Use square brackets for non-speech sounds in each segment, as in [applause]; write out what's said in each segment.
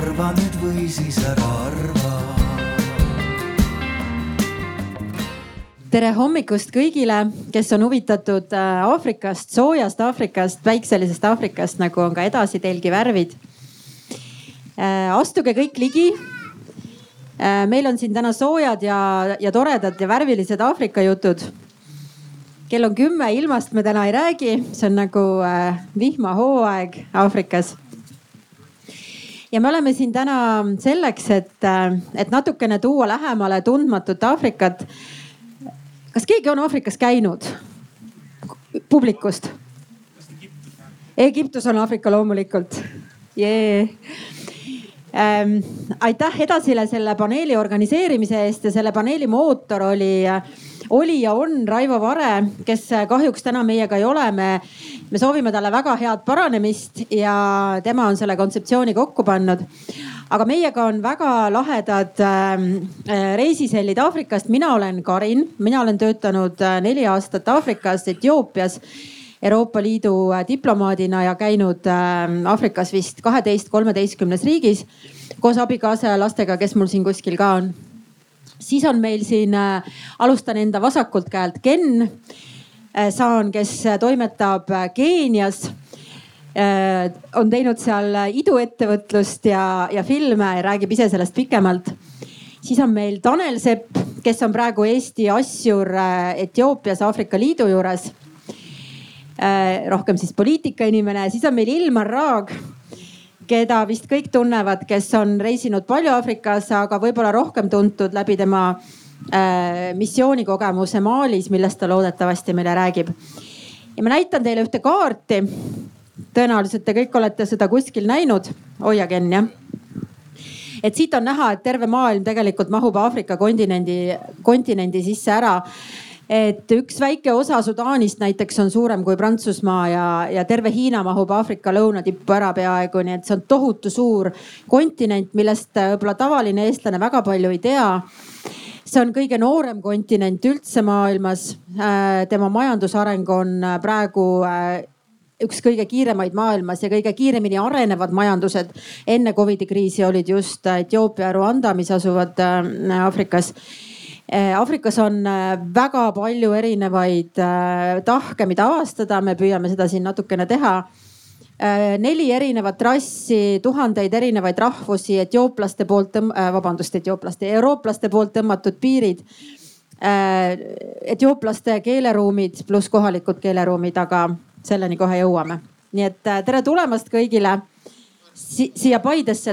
arva nüüd või siis ära arva. tere hommikust kõigile, kes on huvitatud äh, Aafrikast, soojast Aafrikast, päikselisest Aafrikast, nagu on ka edasitelgi värvid. Äh, astuge kõik ligi. Äh, meil on siin täna soojad ja, ja toredad ja värvilised Aafrika jutud kell on kümme, ilmast me täna ei räägi, see on nagu vihmahooaeg Aafrikas ja me oleme siin täna selleks, et, et natukene tuua lähemale tundmatut Aafrikat. kas keegi on Aafrikas käinud publikust? Egiptus on Aafrika loomulikult yeah.. Ähm, aitäh Edasile selle paneeli organiseerimise eest ja selle paneeli mootor oli oli ja on Raivo Vare, kes kahjuks täna meiega ei ole. me, me soovime talle väga head paranemist ja tema on selle kontseptsiooni kokku pannud aga meiega on väga lahedad äh, reisisellid Aafrikast. mina olen Karin, mina olen töötanud äh, neli aastat Aafrikas, Etioopias Euroopa Liidu äh, diplomaadina ja käinud äh, Aafrikas vist kaheteist, kolmeteistkümnes riigis koos abikaasa ja lastega, kes mul siin kuskil ka on siis on meil siin, äh, alustan enda vasakult käelt, Ken äh, Saan, kes toimetab Keenias on teinud seal iduettevõtlust ja, ja filme, räägib ise sellest pikemalt. siis on meil Tanel Sepp, kes on praegu Eesti asjur Etioopias Aafrika Liidu juures. Rohkem siis poliitikainimene, siis on meil Ilmar Raag keda vist kõik tunnevad, kes on reisinud palju Aafrikas, aga võib-olla rohkem tuntud läbi tema äh, missioonikogemuse Malis, millest ta loodetavasti meile räägib. ja ma näitan teile ühte kaarti. tõenäoliselt te kõik olete seda kuskil näinud. hoia Ken jah et siit on näha, et terve maailm tegelikult mahub Aafrika kontinendi, kontinendi sisse ära et üks väike osa Sudaanist näiteks on suurem kui Prantsusmaa ja, ja terve Hiina mahub Aafrika lõunatippu ära peaaegu, nii et see on tohutu suur kontinent, millest võib-olla tavaline eestlane väga palju ei tea see on kõige noorem kontinent üldse maailmas. Äh, tema majandusareng on äh, praegu äh, üks kõige kiiremaid maailmas ja kõige kiiremini arenevad majandused enne Covidi kriisi olid just Etioopia ja Rwanda, mis asuvad Aafrikas Eh, Aafrikas on eh, väga palju erinevaid eh, tahke, mida avastada, me püüame seda siin natukene teha neli erinevat rassi, tuhandeid erinevaid rahvusi, etiooplaste poolt, vabandust, etiooplaste, eurooplaste poolt tõmmatud piirid. Etiooplaste keeleruumid pluss kohalikud keeleruumid, aga selleni kohe jõuame. nii et tere tulemast kõigile si siia Paidesse,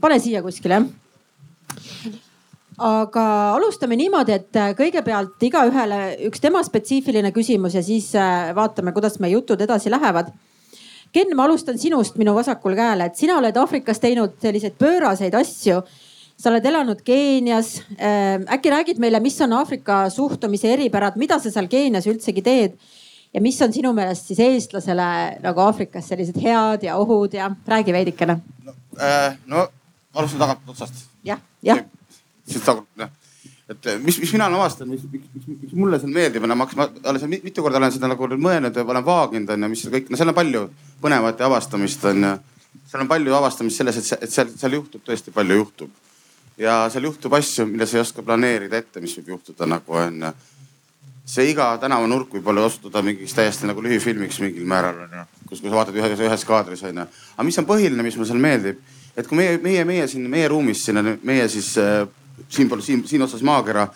pane siia kuskile jah aga alustame niimoodi, et äh, kõigepealt igaühele üks tema spetsiifiline küsimus ja siis äh, vaatame, kuidas meie jutud edasi lähevad. Ken, ma alustan sinust minu vasakul käel, et sina oled Aafrikas teinud selliseid pööraseid asju. sa oled elanud Keenias. Äh, äkki räägid meile, mis on Aafrika suhtumise eripärad, mida sa seal Keenias üldsegi teed? ja mis on sinu meelest siis eestlasele nagu Aafrikas sellised head ja ohud ja räägi veidikene. no, äh, no alustame tagant otsast. jah, jah siis ta noh, et mis, mis mina olen avastanud, mis, miks, miks, miks mulle seal meeldib, no ma, ma seal mitu korda olen seda nagu mõelnud ja olen vaaginud onju, mis kõik, no seal on palju põnevat ja avastamist onju. seal on palju avastamist selles, et, et seal, seal juhtub tõesti palju juhtub. ja seal juhtub asju, mida sa ei oska planeerida ette, mis võib juhtuda nagu onju. see iga tänavanurk võib olla osutuda mingiks täiesti nagu lühifilmiks mingil määral onju, kus, kus sa vaatad ühes, ühes kaadris onju. aga mis on põhiline, mis mulle seal meeldib, et kui meie, meie, meie siin, meie ruumis siin on meie siis äh, siinpool, siin, siin otsas maakera.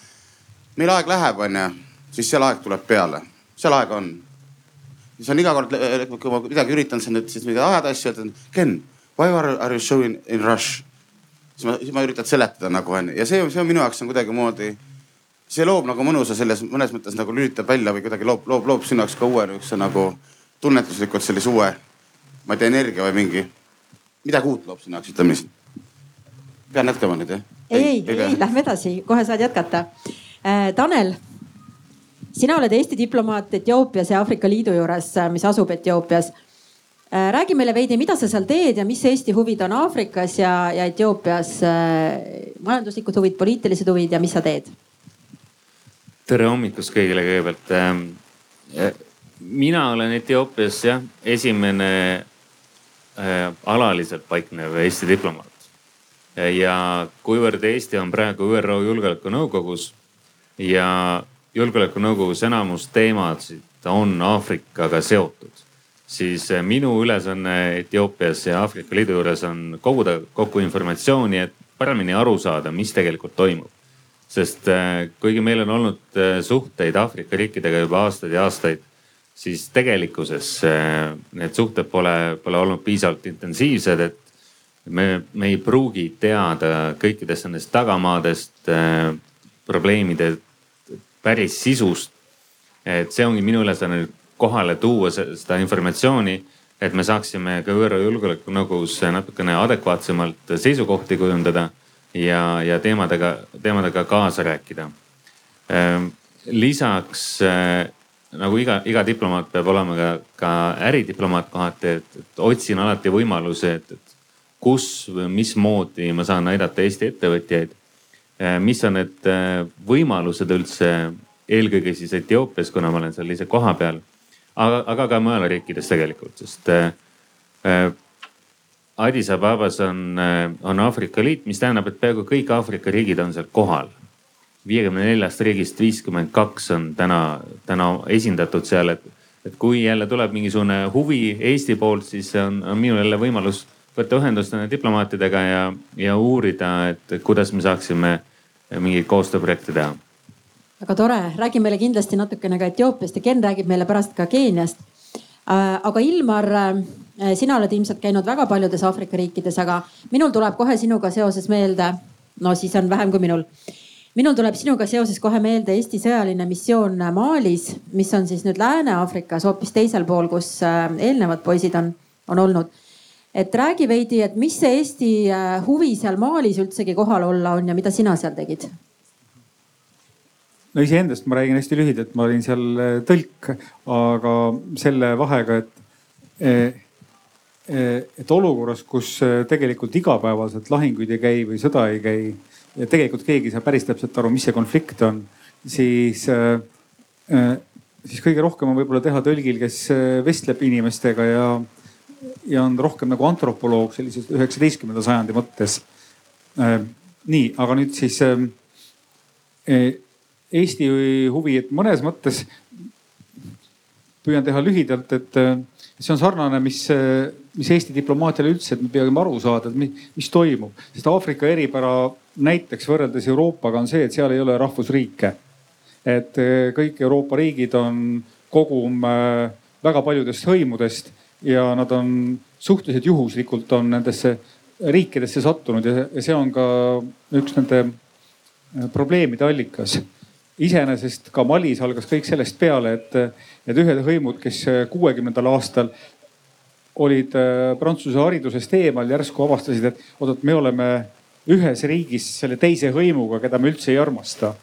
meil aeg läheb, onju, siis seal aeg tuleb peale, seal aega on. siis on iga kord, kui ma midagi üritan siin nüüd siis midagi ajada asju, ütlen Ken, why are, are you showing in rush? siis ma, siis ma üritan seletada nagu onju ja see, see on minu jaoks on kuidagimoodi, see loob nagu mõnusa selles mõnes mõttes nagu lülitab välja või kuidagi loob, loob, loob sinu jaoks ka uue niisuguse nagu tunnetuslikult sellise uue, ma ei tea, energia või mingi, midagi uut loob sinu jaoks, ütleme nii pean jätkama nüüd jah? Ei, ei, ei, lähme edasi, kohe saad jätkata äh,. Tanel, sina oled Eesti diplomaat Etioopias ja Aafrika Liidu juures, äh, mis asub Etioopias äh,. räägi meile veidi, mida sa seal teed ja mis Eesti huvid on Aafrikas ja, ja Etioopias äh,. majanduslikud huvid, poliitilised huvid ja mis sa teed? tere hommikust kõigile kõigepealt ähm, äh,. mina olen Etioopias jah, esimene äh, alaliselt paiknev Eesti diplomaat ja kuivõrd Eesti on praegu ÜRO Julgeolekunõukogus ja julgeolekunõukogus enamus teemasid on Aafrikaga seotud, siis minu ülesanne Etioopias ja Aafrika Liidu juures on koguda kokku informatsiooni, et paremini aru saada, mis tegelikult toimub. sest kuigi meil on olnud suhteid Aafrika riikidega juba aastaid ja aastaid siis tegelikkuses need suhted pole, pole olnud piisavalt intensiivsed, et me, me ei pruugi teada kõikidest nendest tagamaadest, probleemide päris sisust. et see ongi minu ülesanne kohale tuua seda informatsiooni, et me saaksime ka ÜRO Julgeolekunõukogus natukene adekvaatsemalt seisukohti kujundada ja, ja teemadega, teemadega kaasa rääkida. lisaks nagu iga, iga diplomaat peab olema ka, ka äridiplomaat kohati, et otsin alati võimalusi, et, et kus või mismoodi ma saan aidata Eesti ettevõtjaid. mis on need äh, võimalused üldse, eelkõige siis Etioopias, kuna ma olen seal ise kohapeal. aga, aga ka mujal riikides tegelikult, sest äh, Addis Ababas on, on Aafrika Liit, mis tähendab, et peaaegu kõik Aafrika riigid on seal kohal viiekümne neljast riigist viiskümmend kaks on täna, täna esindatud seal, et, et kui jälle tuleb mingisugune huvi Eesti poolt, siis on, on minul jälle võimalus võtta ühendust nende diplomaatidega ja, ja uurida, et kuidas me saaksime mingeid koostööprojekte teha. väga tore, räägi meile kindlasti natukene ka Etioopiast ja Ken räägib meile pärast ka Keeniast. Äh, aga Ilmar, äh, sina oled ilmselt käinud väga paljudes Aafrika riikides, aga minul tuleb kohe sinuga seoses meelde, no siis on vähem kui minul minul tuleb sinuga seoses kohe meelde Eesti sõjaline missioon Malis, mis on siis nüüd Lääne-Aafrikas hoopis teisel pool, kus äh, eelnevad poisid on, on olnud. Et räägi veidi, et mis see Eesti äh, huvi seal Malis üldsegi kohal olla on ja mida sina seal tegid? no iseendast ma räägin hästi lühidalt, ma olin seal äh, tõlk, aga selle vahega, et et olukorras, kus tegelikult igapäevaselt lahinguid ei käi või sõda ei käi ja tegelikult keegi ei saa päris täpselt aru, mis see konflikt on, siis äh, äh, siis kõige rohkem on võib-olla teha tõlgil, kes äh, vestleb inimestega ja, ja on rohkem nagu antropoloog sellises üheksateistkümnenda sajandi mõttes. nii, aga nüüd siis Eesti huvi, et mõnes mõttes püüan teha lühidalt, et see on sarnane, mis, mis Eesti diplomaatiale üldse, et me peame aru saada, et mis, mis toimub, sest Aafrika eripära näiteks võrreldes Euroopaga on see, et seal ei ole rahvusriike. et kõik Euroopa riigid on kogum väga paljudest hõimudest ja nad on suhteliselt juhuslikult on nendesse riikidesse sattunud ja see on ka üks nende eh, probleemide allikas. iseenesest ka Malis algas kõik sellest peale, et, et ühed hõimud, kes kuuekümnendal aastal olid Prantsuse haridusest eemal, järsku avastasid, et oot, et me oleme ühes riigis selle teise hõimuga, keda me üldse ei armasta.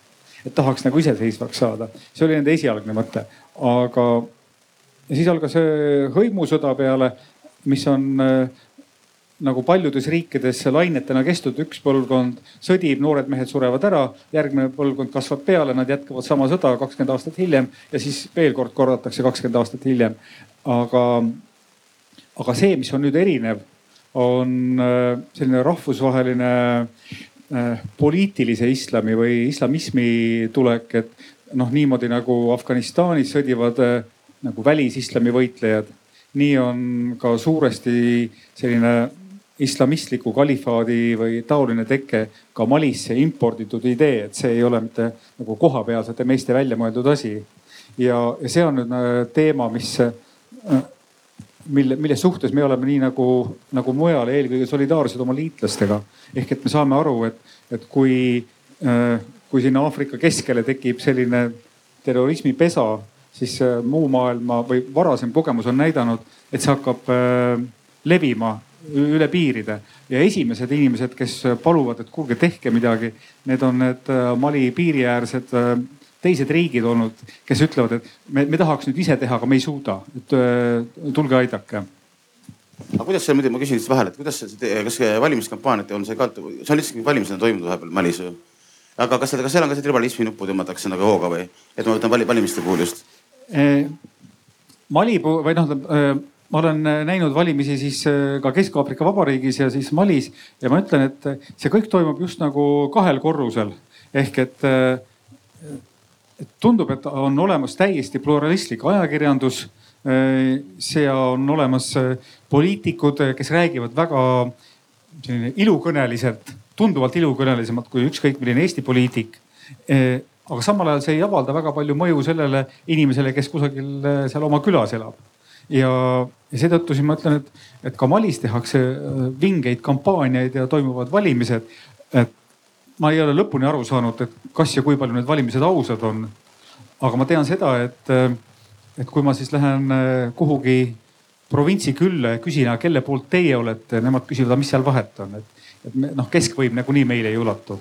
et tahaks nagu iseseisvaks saada, see oli nende esialgne mõte, aga siis algas hõimusõda peale, mis on äh, nagu paljudes riikides lainetena kestnud, üks põlvkond sõdib, noored mehed surevad ära, järgmine põlvkond kasvab peale, nad jätkavad sama sõda kakskümmend aastat hiljem ja siis veel kord korratakse kakskümmend aastat hiljem. aga, aga see, mis on nüüd erinev on äh, selline rahvusvaheline äh, poliitilise islami või islamismi tulek, et noh, niimoodi nagu Afganistanis sõdivad äh, nagu välisislami võitlejad, nii on ka suuresti selline islamistliku kalifaadi või taoline teke ka Malisse imporditud idee, et see ei ole mitte nagu kohapealsete meeste välja mõeldud asi. ja, ja see on nüüd teema, mis mille, mille suhtes me oleme nii nagu, nagu mujal eelkõige solidaarsed oma liitlastega. ehk et me saame aru, et, et kui, äh, kui sinna Aafrika keskele tekib selline terrorismipesa, siis äh, muu maailma või varasem kogemus on näidanud, et see hakkab äh, levima üle piiride ja esimesed inimesed, kes paluvad, et kuulge, tehke midagi, need on need Mali piiriäärsed teised riigid olnud, kes ütlevad, et me, me tahaks nüüd ise teha, aga me ei suuda, et äh, tulge aidake aga kuidas see muidu, ma küsin lihtsalt vahele, et kuidas see, kas valimiskampaaniat on see ka, see on lihtsalt valimised on toimunud vahepeal Malis ju. aga kas seal, kas seal on ka see tribalismi nuppu tõmmatakse nagu hooga või, et ma võtan valimiste puhul just? Mali puhul või noh, ma olen näinud valimisi siis ka Kesk-Aafrika Vabariigis ja siis Malis ja ma ütlen, et see kõik toimub just nagu kahel korrusel ehk et, tundub, et on olemas täiesti pluralistlik ajakirjandus. see on olemas poliitikud, kes räägivad väga ilukõneliselt, tunduvalt ilukõnelisemalt kui ükskõik milline Eesti poliitik aga samal ajal see ei avalda väga palju mõju sellele inimesele, kes kusagil eh, seal oma külas elab. ja, ja seetõttu siis ma ütlen, et, et ka Malis tehakse eh, vingeid kampaaniaid ja toimuvad valimised. et ma ei ole lõpuni aru saanud, et kas ja kui palju need valimised ausad on. aga ma tean seda, et, eh, et kui ma siis lähen kuhugi provintsi külla ja küsin, kelle poolt teie olete, nemad küsivad, mis seal vahet on, et, et noh, keskvõim nagunii meile ei ulatu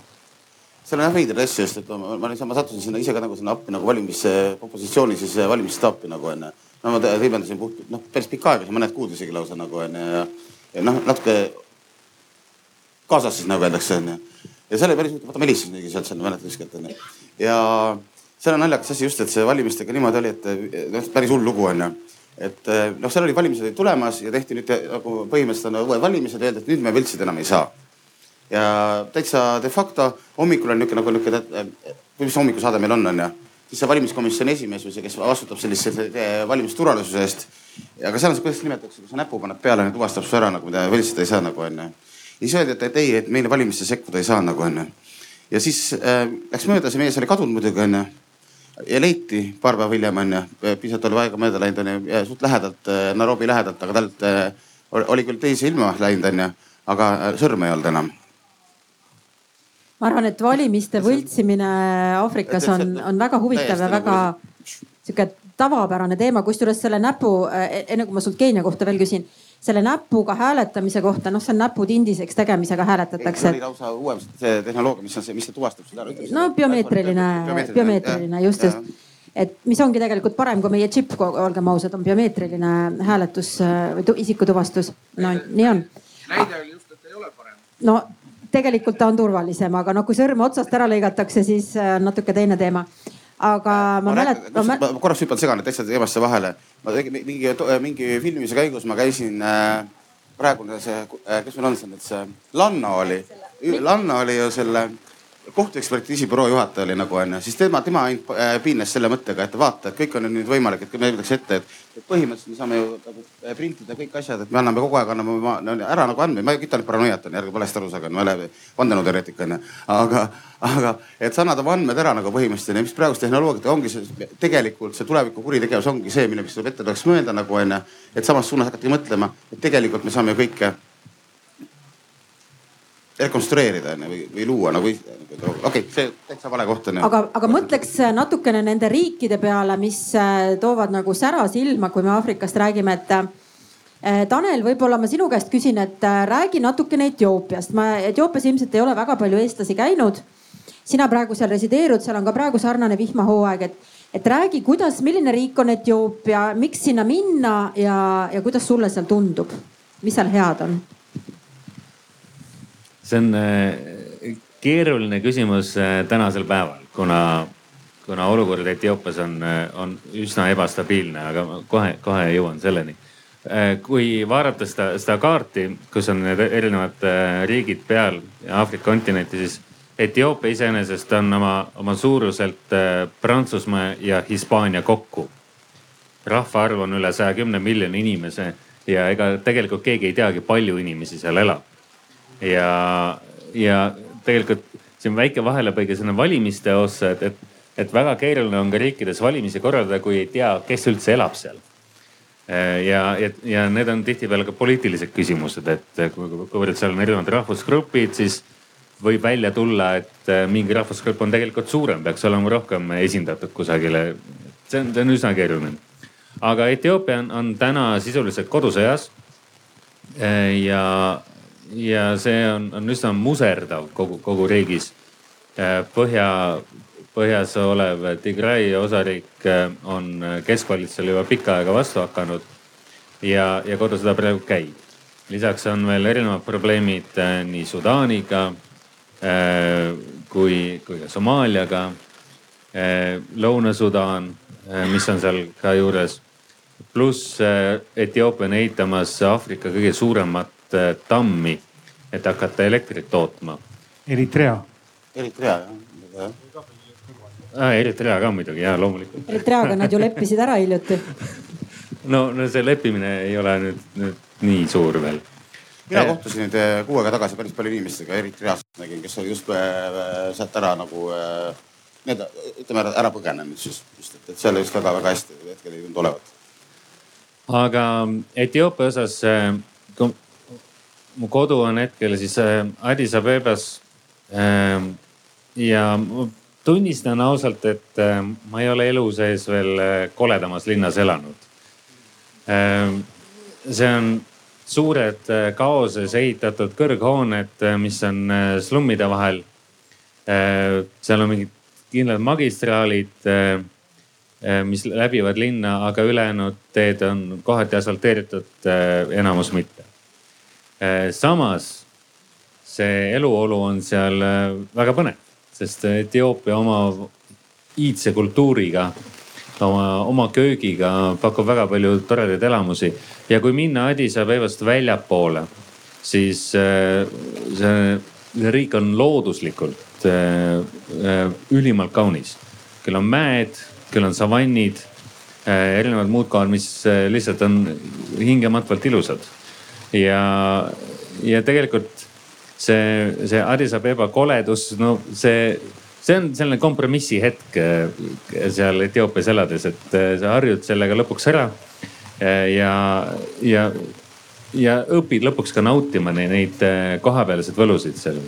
seal on jah veidraid asju, sest et ma, ma, ma, ma sattusin sinna ise ka nagu sinna appi nagu valimis, opositsiooni siis valimisstaapi nagu onju. no ma triibendasin puht, noh päris pikka aega, mõned kuud isegi lausa nagu onju ja, ja noh, natuke kaasas siis nagu öeldakse onju. ja seal oli päris vaata Meelis oli sealt seal mäletad kuskilt onju. ja seal on naljakas asi just, et see valimistega niimoodi oli, et noh, päris hull lugu onju et noh, seal oli valimised olid tulemas ja tehti nüüd nagu põhimõtteliselt on uued valimised, öeldi, et nüüd me võltsid enam ei saa ja täitsa de facto hommikul on niisugune nagu niisugune, mis hommikusaade meil on, onju. siis see valimiskomisjoni esimees või see, kes vastutab sellise valimisturvalisuse eest. aga seal on see, kuidas nimetatakse, kui sa näpu paned peale, tuvastab su ära nagu, mida võltsida ei saa nagu onju. ja siis öeldi, et, et ei, et meile valimisse sekkuda ei saa nagu onju. ja siis äh, läks mööda, see mees oli kadunud muidugi onju ja leiti paar päeva hiljem onju, pisut oli aega mööda läinud onju, suht lähedalt, äh, Nairobi lähedalt, aga talt äh, oli küll teise ilma läinud onju, aga äh, sõrme ei olnud enam ma arvan, et valimiste võltsimine Aafrikas on, on väga huvitav ja väga sihuke tavapärane teema, kusjuures selle näpu, eh, enne kui ma sult Keenia kohta veel küsin, selle näpuga hääletamise kohta, noh, see on näputindiseks tegemisega hääletatakse. see oli lausa uuem see tehnoloogia, mis on see, mis see tuvastab seda. no biomeetriline, biomeetriline just, just et mis ongi tegelikult parem kui meie džipp, olgem ausad, on biomeetriline hääletus või isikutuvastus. no nii on. näide oli just, et ei ole parem. no tegelikult ta on turvalisem, aga noh, kui sõrme otsast ära lõigatakse, siis on äh, natuke teine teema. aga ma, ma mäletan. ma, ma korraks hüppan segane täitsa teemasse vahele. ma tegin mingi, mingi filmimise käigus ma käisin äh, praegune see äh,, kes meil on see nüüd see, Lanno oli, Lanno oli ju selle kohtuekspertiisi büroo juhataja oli nagu onju, siis tema, tema ainult äh, piines selle mõttega, et vaata, et kõik on nüüd võimalik, et me võtaks ette, et, et põhimõtteliselt me saame ju nagu äh, printida kõik asjad, et me anname kogu aeg anname oma, no, ära nagu andmeid, ma ütle paranoiat onju, ärge valesti aru saage, ma ei ole vandenõuteoreetik onju. aga, aga et sa annad oma andmed ära nagu põhimõtteliselt ja mis praegust tehnoloogiat ongi see tegelikult see tuleviku kuritegevus ongi see, mille, mis tuleb ette tuleks mõelda nagu onju. et samas suunas hakati mõtlema, et tegelikult me saame ju kõike rekonstrueerida onju või, või luua nagu, okei okay,, see täitsa vale koht onju. aga, aga mõtleks natukene nende riikide peale, mis äh, toovad nagu sära silma, kui me Aafrikast räägime, et äh, Tanel, võib-olla ma sinu käest küsin, et äh, räägi natukene Etioopiast. ma Etioopias ilmselt ei ole väga palju eestlasi käinud. sina praegu seal resideerud, seal on ka praegu sarnane vihmahooaeg, et, et räägi, kuidas, milline riik on Etioopia, miks sinna minna ja, ja kuidas sulle seal tundub, mis seal head on? See on äh, keeruline küsimus äh, tänasel päeval, kuna, kuna olukord Etioopias on, äh, on üsna ebastabiilne, aga kohe, kohe jõuan selleni. kui vaadata seda, seda kaarti, kus on need erinevad riigid peal Aafrika kontinenti, siis Etioopia iseenesest on oma, oma suuruselt Prantsusmaa ja Hispaania kokku. rahvaarv on üle saja kümne miljoni inimese ja ega tegelikult keegi ei teagi, palju inimesi seal elab ja, ja tegelikult siin väike vahelepõige sinna valimiste ossa, et, et, et väga keeruline on ka riikides valimisi korraldada, kui ei tea, kes üldse elab seal. ja, ja, ja need on tihtipeale ka poliitilised küsimused, et kuivõrd seal on erinevad rahvusgrupid, siis võib välja tulla, et mingi rahvusgrupp on tegelikult suurem, peaks olema rohkem esindatud kusagile. see on, see on üsna keeruline. aga Etioopia on, on täna sisuliselt kodusõjas. ja, ja see on, on üsna muserdav kogu, kogu riigis. Äh, põhja, põhjas olev Tigray osariik äh, on keskvalitsusele juba pikka aega vastu hakanud ja, ja kodusõda praegu käib. lisaks on veel erinevad probleemid äh, nii Sudaaniga kui, kui ka Somaaliaga. Lõuna-Sudaan, mis on seal ka juures pluss äh, Etioopia on ehitamas Aafrika kõige suuremat äh, tammi, et hakata elektrit tootma. Eritrea. Eritrea jah ah,. Eritrea ka muidugi ja loomulikult. Eritreaga nad ju leppisid ära hiljuti. [laughs] no, no see leppimine ei ole nüüd, nüüd nii suur veel. mina kohtusin nüüd eh, kuu aega tagasi päris palju inimestega Eritreast nägin, kes oli just äh, sealt ära nagu need ütleme ära, ära põgenenud siis just, et, et seal just väga-väga hästi hetkel ei tundu olevat. aga Etioopia osas mu kodu on hetkel siis Addis Abebas ähm,. ja tunnistan ausalt, et äh, ma ei ole elu sees veel äh, koledamas linnas elanud. Ähm, see on suured äh, kaoses ehitatud kõrghooned, mis on slummide vahel. seal on mingid kindlad magistraalid, mis läbivad linna, aga ülejäänud teed on kohati asfalteeritud, enamus mitte. Samas see eluolu on seal väga põnev sest Etioopia oma iidse kultuuriga, oma, oma köögiga pakub väga palju toredaid elamusi. ja kui minna Addis Abebast väljapoole, siis äh, see, see riik on looduslikult äh, äh, ülimalt kaunis. küll on mäed, küll on savannid, erinevad muud kohad, mis lihtsalt on hingematvalt ilusad. Ja, ja tegelikult see, see Addis Abeba koledus, no see, see on selline kompromissi hetk eh, seal Etioopias elades, et eh, sa harjud sellega lõpuks ära. Eh, ja, ja, ja õpid lõpuks ka nautima neid kohapealseid võlusid seal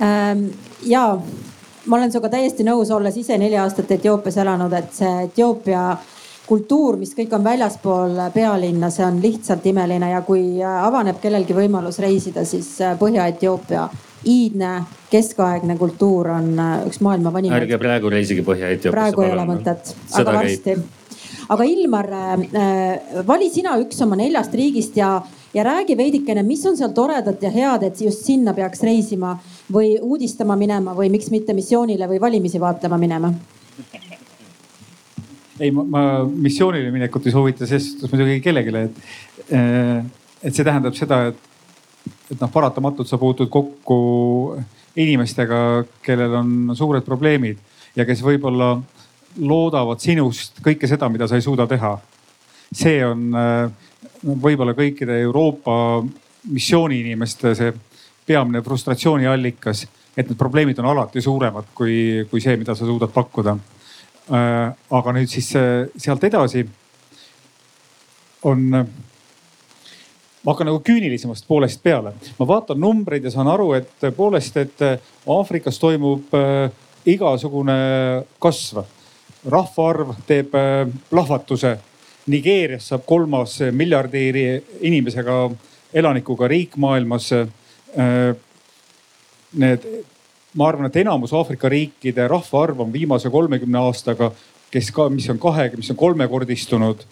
ähm,. ja ma olen sinuga täiesti nõus, olles ise neli aastat Etioopias elanud, et see Etioopia kultuur, mis kõik on väljaspool pealinna, see on lihtsalt imeline ja kui avaneb kellelgi võimalus reisida, siis äh, Põhja-Etioopia iidne keskaegne kultuur on äh, üks maailma vanimaid. ärge praegu reisige Põhja-Etioopiasse. praegu ei ole mõtet, aga varsti. aga Ilmar äh,, vali sina üks oma neljast riigist ja, ja räägi veidikene, mis on seal toredat ja head, et just sinna peaks reisima või uudistama minema või miks mitte missioonile või valimisi vaatlema minema ei, ma, missioonile minekut ei soovita ses suhtes muidugi kellelegi, et, eh, et see tähendab seda, et, et noh, paratamatult sa puutud kokku inimestega, kellel on suured probleemid ja kes võib-olla loodavad sinust kõike seda, mida sa ei suuda teha. see on eh, võib-olla kõikide Euroopa missiooniinimeste see peamine frustratsiooniallikas, et need probleemid on alati suuremad kui, kui see, mida sa suudad pakkuda aga nüüd siis äh, sealt edasi on, äh, ma hakkan nagu küünilisemast poolest peale. ma vaatan numbreid ja saan aru, et tõepoolest, et Aafrikas toimub igasugune kasv. rahvaarv teeb plahvatuse. Nigeerias saab kolmas miljardi inimesega elanikuga riik maailmas. Need ma arvan, et enamus Aafrika riikide rahvaarv on viimase kolmekümne aastaga, kes ka, mis on kahe, mis on kolmekordistunud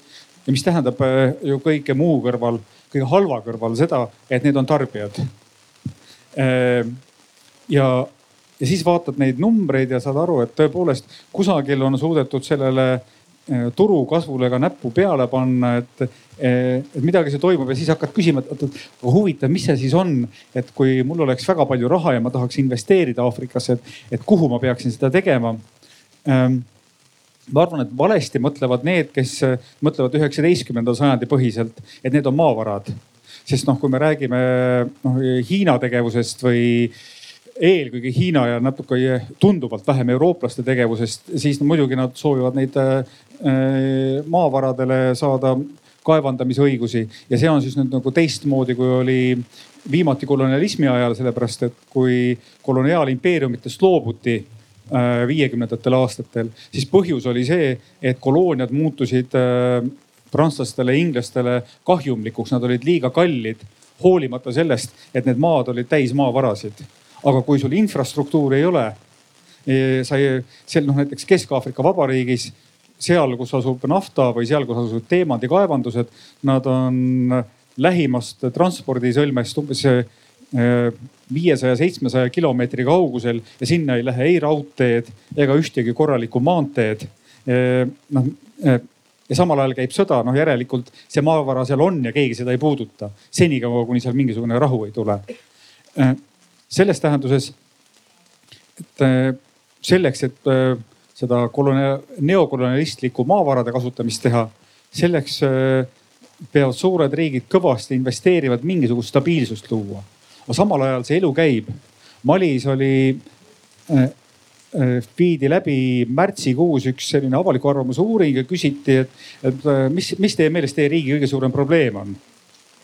ja mis tähendab äh, ju kõige muu kõrval, kõige halva kõrval seda, et need on tarbijad. Äh, ja, ja siis vaatad neid numbreid ja saad aru, et tõepoolest kusagil on suudetud sellele turu kasvule ka näppu peale panna, et et midagi see toimub ja siis hakkad küsima, et aga huvitav, mis see siis on, et kui mul oleks väga palju raha ja ma tahaks investeerida Aafrikasse, et, et kuhu ma peaksin seda tegema ähm, ma arvan, et valesti mõtlevad need, kes mõtlevad üheksateistkümnenda sajandi põhiselt, et need on maavarad. sest noh, kui me räägime noh Hiina tegevusest või eelkõige Hiina ja natuke tunduvalt vähem eurooplaste tegevusest, siis no, muidugi nad soovivad neid äh, maavaradele saada kaevandamisõigusi ja see on siis nüüd nagu teistmoodi, kui oli viimati kolonialismi ajal, sellepärast et kui koloniaalimpeeriumitest loobuti äh, viiekümnendatel aastatel, siis põhjus oli see, et kolooniad muutusid äh, prantslastele, inglastele kahjumlikuks, nad olid liiga kallid, hoolimata sellest, et need maad olid täis maavarasid. aga kui sul infrastruktuuri ei ole, e, sa ei, seal noh näiteks Kesk-Aafrika Vabariigis seal, kus asub nafta või seal, kus asuvad teemandikaevandused, nad on lähimast transpordisõlmest umbes eh, viiesaja, seitsmesaja kilomeetri kaugusel ja sinna ei lähe ei raudteed ega ühtegi korralikku maanteed. Eh, noh, eh, ja samal ajal käib sõda, noh järelikult see maavara seal on ja keegi seda ei puuduta. senikaua, kuni seal mingisugune rahu ei tule. Selles tähenduses, et selleks, et seda kolonia-, neokolonialistlikku maavarade kasutamist teha, selleks peavad suured riigid kõvasti investeerivad mingisugust stabiilsust luua. aga samal ajal see elu käib. Malis oli Äh, viidi läbi märtsikuus üks selline avaliku arvamuse uuring ja küsiti, et, et äh, mis, mis teie meelest teie riigi kõige suurem probleem on?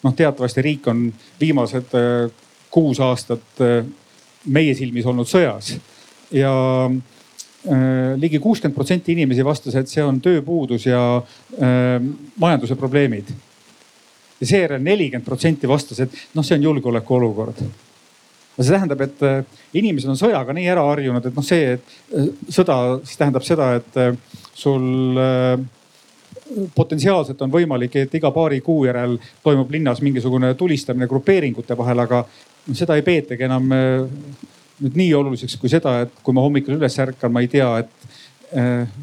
noh, teatavasti riik on viimased äh, kuus aastat meie silmis olnud sõjas ja ligi kuuskümmend protsenti inimesi vastas, et see on tööpuudus ja majanduse probleemid. ja seejärel nelikümmend protsenti vastas, et noh, see on julgeolekuolukord no see tähendab, et äh, inimesed on sõjaga nii ära harjunud, et noh, see et äh, sõda siis tähendab seda, et äh, sul potentsiaalselt on võimalik, et iga paari kuu järel toimub linnas mingisugune tulistamine grupeeringute vahel, aga seda ei peetagi enam nüüd nii oluliseks kui seda, et kui ma hommikul üles ärkan, ma ei tea, et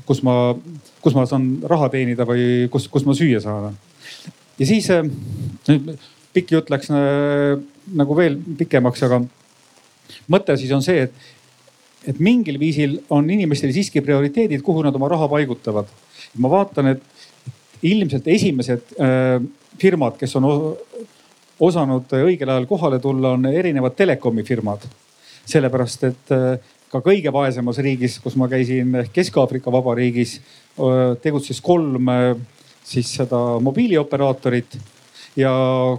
kus ma, kus ma saan raha teenida või kus, kus ma süüa saan. ja siis nüüd pikk jutt läks nagu veel pikemaks, aga mõte siis on see, et, et mingil viisil on inimestel siiski prioriteedid, kuhu nad oma raha paigutavad. ma vaatan, et ilmselt esimesed firmad, kes on osanud õigel ajal kohale tulla, on erinevad telekomi firmad. Sellepärast, et äh, ka kõige vaesemas riigis, kus ma käisin Kesk-Aafrika Vabariigis, tegutses kolm äh, siis seda mobiilioperaatorit ja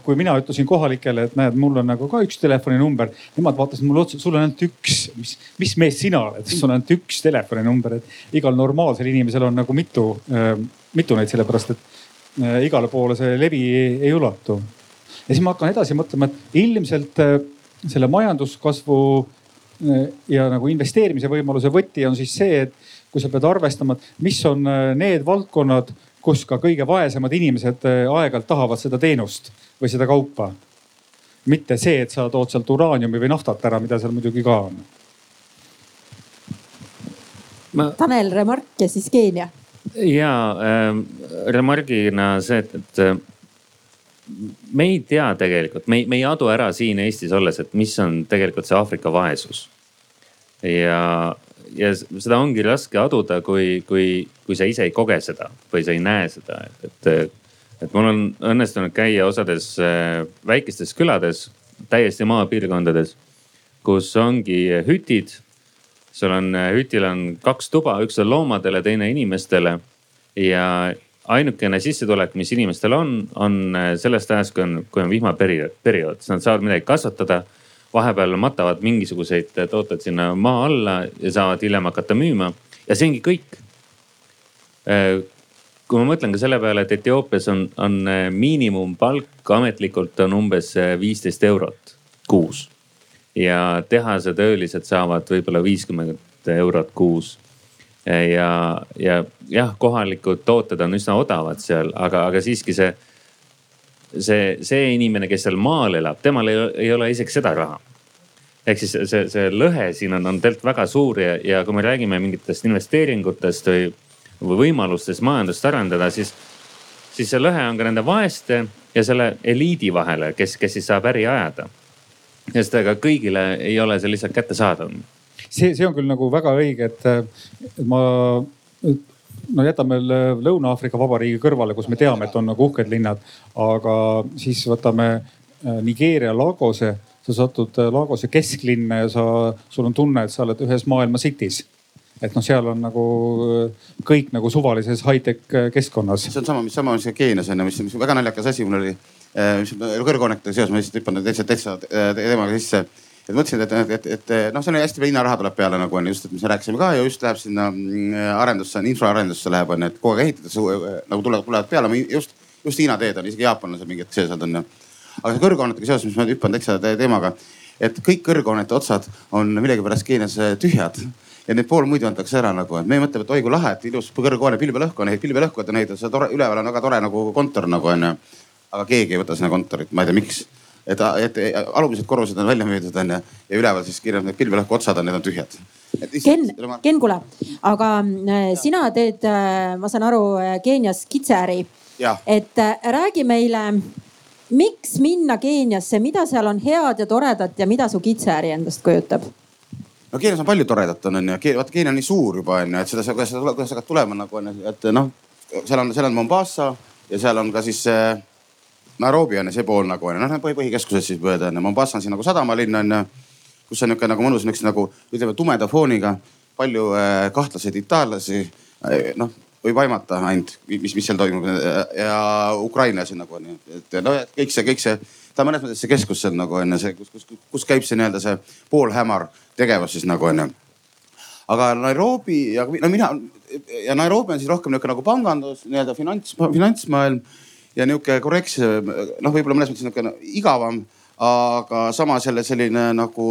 kui mina ütlesin kohalikele, et näed, mul on nagu ka üks telefoninumber, nemad vaatasid mulle otsa, sul on ainult üks, mis, mis mees sina oled, sul on ainult üks telefoninumber, et igal normaalsel inimesel on nagu mitu mitu neid, sellepärast et igale poole see levi ei, ei ulatu. ja siis ma hakkan edasi mõtlema, et ilmselt selle majanduskasvu ja nagu investeerimise võimaluse võti on siis see, et kui sa pead arvestama, et mis on äh, need valdkonnad kus ka kõige vaesemad inimesed äh, aeg-ajalt tahavad seda teenust või seda kaupa. mitte see, et sa tood sealt uraaniumi või naftat ära, mida seal muidugi ka on. Ma... Tanel, remark ja siis Keenia. ja äh, remargina see, et, et äh, me ei tea tegelikult, me ei, me ei adu ära siin Eestis olles, et mis on tegelikult see Aafrika vaesus. ja ja seda ongi raske aduda, kui, kui, kui sa ise ei koge seda või sa ei näe seda, et, et. et mul on õnnestunud käia osades äh, väikestes külades, täiesti maapiirkondades, kus ongi hütid. sul on, äh, hütil on kaks tuba, üks on loomadele, teine inimestele ja ainukene sissetulek, mis inimestel on, on äh, sellest ajast, kui on, kui on vihmaperiood, periood, siis nad saavad midagi kasvatada vahepeal matavad mingisuguseid tooteid sinna maa alla ja saavad hiljem hakata müüma. Ja see ongi kõik. Äh, kui ma mõtlen ka selle peale, et Etioopias on, on äh, miinimumpalk ametlikult on umbes viisteist eurot kuus. Ja tehasetöölised saavad võib-olla viiskümmend eurot kuus ja, ja jah, kohalikud tooted on üsna odavad seal, aga, aga siiski see see, see inimene, kes seal maal elab, temal ei, ei ole isegi seda raha. ehk siis see, see lõhe siin on, on tegelikult väga suur ja, ja kui me räägime mingitest investeeringutest või, või võimalustest majandust arendada, siis, siis see lõhe on ka nende vaeste ja selle eliidi vahele, kes, kes siis saab äri ajada. sest ega kõigile ei ole see lihtsalt kättesaadav see, see on küll nagu väga õige, et, et ma no jätame Lõuna-Aafrika Vabariigi kõrvale, kus me teame, et on nagu uhked linnad, aga siis võtame äh, Nigeeria Lagose, sa satud äh, Lagose kesklinna ja sa, sul on tunne, et sa oled ühes maailma city's et noh, seal on nagu äh, kõik nagu suvalises high-tech keskkonnas. see on sama, mis sama, mis Keenias on ju, mis, mis väga naljakas asi mul oli. mis kõrghoonetega seoses, ma lihtsalt hüppan täitsa, täitsa teemaga sisse et mõtlesin, et, et, et, et noh, see on hästi palju hinnaraha tuleb peale nagu on just, et me rääkisime ka ja just läheb sinna mm, arendusse, infraarendusse läheb on ju, et kogu aeg ehitatakse nagu tulevad, tulevad peale, just, just Hiina teed on, isegi Jaapan on seal mingi hetk sees olnud on ju. aga see kõrghoonetega seoses, mis ma hüppan täitsa teemaga, et kõik kõrghoonete otsad on millegipärast Keenias äh, tühjad ja need pool muidu antakse ära nagu, et me mõtleme, et oi kui lahe, et ilus kõrghoone pilvelõhku on, pilvelõhku on ehitatud, see tore, üleval on väga tore nagu kontor nagu onju. aga keegi ei võta sinna kontorit, ma ei tea, miks et, et alumised korrused on välja müüdud onju ja üleval siis kirjas need pilvelõhku otsad on, need on tühjad. Ken, Ken, kuule, aga äh, sina teed, ma saan aru, Keenias kitseäri. et räägi meile, miks minna Keeniasse, mida seal on head ja toredat ja mida su kitseäri endast kujutab? no Keenias on palju toredat on onju, vaata Keenia on nii suur juba onju, et seda, kuidas sa, kuidas sa hakkad tulema nagu onju, et noh, seal on, seal on Mombasa ja seal on ka siis äh, Nairobi on ju see pool nagu onju, noh need põhikeskused siis mööda onju. Mombasa on siin nagu sadamalinn onju, kus on niisugune nagu mõnus niisugune nagu ütleme tumeda fooniga, palju äh, kahtlaseid itaallasi äh,. noh, võib aimata ainult, mis, mis seal toimub ja ukrainlasi nagu onju, et no kõik see, kõik see, ta on mõnes mõttes see keskus seal nagu onju, see, kus, kus, kus käib see nii-öelda see poolhämar tegevus siis nagu onju aga Nairobi ja no mina ja Nairobi on siis rohkem niisugune nagu pangandus, nii-öelda finants, finantsmaailm ja nihuke korrektsem, noh, võib-olla mõnes mõttes niisugune igavam, aga samas jälle selline nagu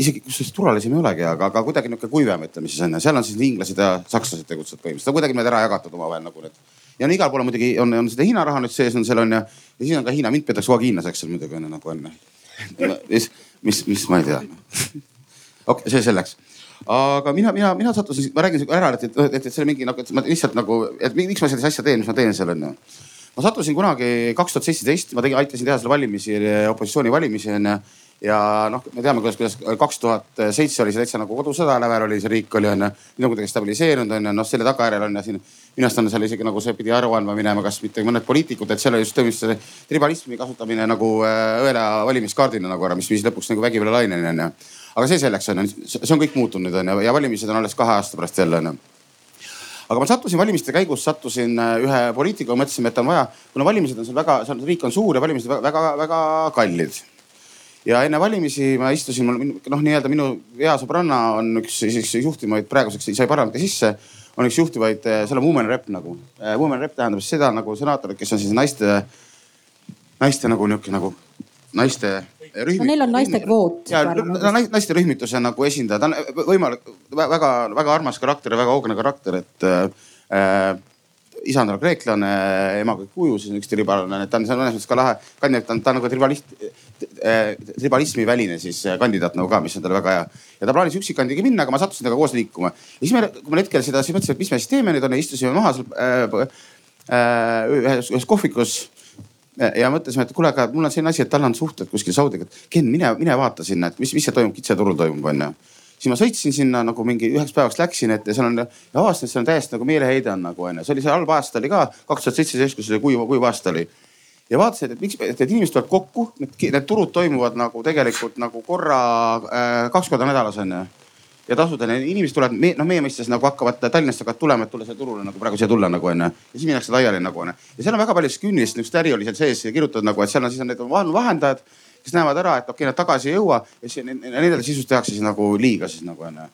isegi kusjuures turvalisem ei olegi, aga, aga kuidagi nihuke kuivem, ütleme siis onju. seal on siis inglased ja sakslased tegutsevad põhimõtteliselt, kuidagi need ära jagatud omavahel nagu need. ja no igal pool muidugi on, on seda Hiina raha nüüd sees on seal onju ja siis on ka Hiina, mind peetakse kogu aeg hiinlaseks seal muidugi onju nagu onju. [laughs] mis, mis, mis ma ei tea. [laughs] okei okay,, see selleks aga mina, mina, mina sattusin, ma räägin ära, et, et, et, see oli mingi nagu, et ma lihtsalt nagu, et miks ma sellist asja teen, mis ma teen seal onju. ma sattusin kunagi kaks tuhat seitseteist, ma tegin, aitasin teha selle valimisi, opositsiooni valimisi onju ja noh, me teame, kuidas, kuidas kaks tuhat seitse oli see täitsa nagu kodusõda lävel oli see riik oli onju. nüüd on kuidagi stabiliseerunud onju, noh selle tagajärjel on ja siin minu arust on seal isegi nagu see pidi aru andma minema, kas mitte mõned poliitikud, et seal oli just tõesti tribalismi kasutamine nagu äh, õela valimiskaardina nagu ära, mis viis lõpuks nagu vägivallalaineni onju aga see selleks on ju, see on kõik muutunud onju ja valimised on alles kahe aasta pärast jälle onju aga ma sattusin valimiste käigus, sattusin äh, ühe poliitikuga, mõtlesime, et on vaja, kuna valimised on seal väga, seal riik on suur ja valimised väga-väga kallid. ja enne valimisi ma istusin, noh, nii-öelda minu hea sõbranna on üks, üks juhtivaid, praeguseks sai parlamenti sisse, on üks juhtivaid, äh, seal on women rep nagu. Äh, women rep tähendab seda nagu senaatorid, kes on siis naiste, naiste nagu nihuke nagu naiste rühmi-. no neil on naiste kvoot. ja naiste rühmituse nagu esindaja, ta on võimalik väga-väga armas karakter ja väga hoogne karakter, et äh, isand on kreeklane, ema kõik kuju, siis on üks tribaalane, ta on selles mõttes ka lahe kandidaat, ta on, ta on nagu tribalist äh,, tribalismi väline siis äh, kandidaat nagu ka, mis on talle väga hea. ja ta plaanis üksikkandidaadiga minna, aga ma sattusin temaga koos liikuma. ja siis me, kui me hetkel seda, siis mõtlesime, et mis me siis teeme nüüd on ja istusime maha seal äh, äh, ühes, ühes kohvikus ja mõtlesime, et kuule, aga mul on selline asi, et tal on suhted kuskil Saudiga, et Ken, mine, mine vaata sinna, et mis, mis seal toimub, kitseturul toimub, onju. siis ma sõitsin sinna nagu mingi üheks päevaks läksin, et seal on ja avastasin, et seal on täiesti nagu meeleheide on nagu onju, see oli see halb aasta oli ka, kaks tuhat seitseteist, kus oli kuiv, kuiv aasta oli. Ja vaatasin, et miks, et need inimesed tulevad kokku, need, need turud toimuvad nagu tegelikult nagu korra äh,, kaks korda nädalas onju ja tasuda, inimesed tulevad, noh, meie mõistes nagu hakkavad Tallinnasse hakkavad tulema, et tulla siia turule nagu praegu siia tulla nagu onju. ja siis minnakse laiali nagu onju. ja seal on väga palju küünilist niisugust äri oli seal sees kirjutatud nagu, et seal on siis on need vahendajad, kes näevad ära, et okei okay,, nad tagasi ei jõua ja siis nendele sisust tehakse siis nagu liiga siis nagu onju.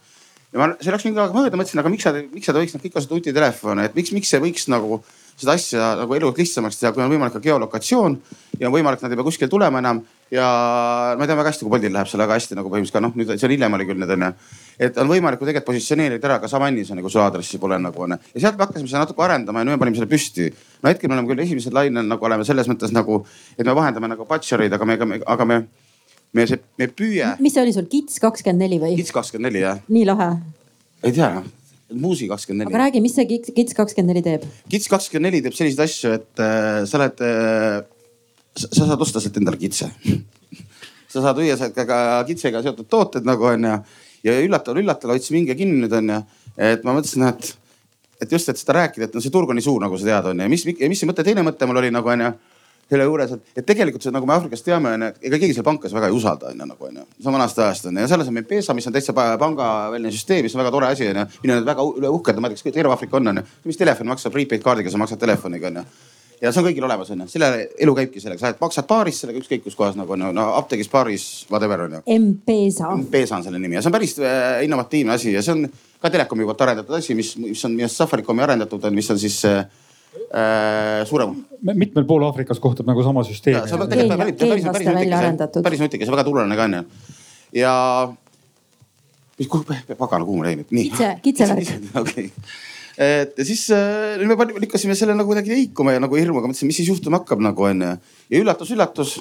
ja ma, see läks mingi aeg mööda, mõtlesin, aga miks sa, miks sa võiks nad kõik kasutada nutitelefone, et miks, miks see võiks nagu seda asja nagu elu lihtsamaks teha, kui on võimalik ka geolokatsioon ja on võimalik, nad ei pea kuskile tulema enam. ja ma tean väga hästi, kui Boltil läheb seal väga hästi nagu põhimõtteliselt ka noh, nüüd see on hiljem oli küll need onju. Et on võimalik ju tegelikult positsioneerida ära ka Savannis on ju, kus aadressi pole nagu onju. ja sealt me hakkasime seda natuke arendama ja nüüd me panime selle püsti. no hetkel me oleme küll esimesel lainel nagu oleme selles mõttes nagu, et me vahendame nagu butchereid, aga me, aga me me see, me püüe. mis see oli sul, kits kakskümmend neli või? kits kakskümmend neli jah. nii lahe. ei tea noh Muusi kakskümmend neli. aga räägi, mis see Kits kakskümmend neli teeb? Kits kakskümmend neli teeb selliseid asju, et äh, sa oled äh,, sa saad osta sealt endale kitse [laughs] sa saad müüa sealt ka kitsega seotud tooted nagu onju. ja üllataval, üllataval hoidsin hinge kinni nüüd onju. et ma mõtlesin, et, et just, et seda rääkida, et no see turg on nii suur, nagu sa tead onju. ja mis, mis see mõte, teine mõte mul oli nagu onju selle juures, et, et tegelikult see, nagu me Aafrikas teame, onju, ega keegi seal pankas väga ei usalda, onju nagu onju. see on vanast ajast onju ja selles on meil Pesa, mis on täitsa pangaväline süsteem, mis on väga tore asi onju. minu arust väga üle uhked, ma ei tea, kas terve Aafrika on onju. mis telefon maksab prepaid kaardiga, sa maksad telefoniga onju ja see on kõigil olemas onju, selle elu käibki sellega, sa maksad baaris sellega ükskõik kus kohas nagu onju, no apteegis, baaris, whatever onju. M-Pesa. M-Pesa on selle nimi ja see on päris äh, innovatiivne asi ja see on ka telekomi poolt arendatud asi, mis, mis on minu arust Safarikomi arendatud on, mis on siis äh, äh, suurem. mitmel pool Aafrikas kohtub nagu sama süsteem. see on tegelikult päris, nutikas, ja väga tulene ka onju. ja, mis, kuhu, pagana, kuhu ma jäin nüüd, nii. kitse, kitsevärk. okei et ja siis äh, me lükkasime selle nagu kuidagi liikuma ja nagu hirmuga mõtlesime, mis siis juhtuma hakkab nagu onju. ja üllatus-üllatus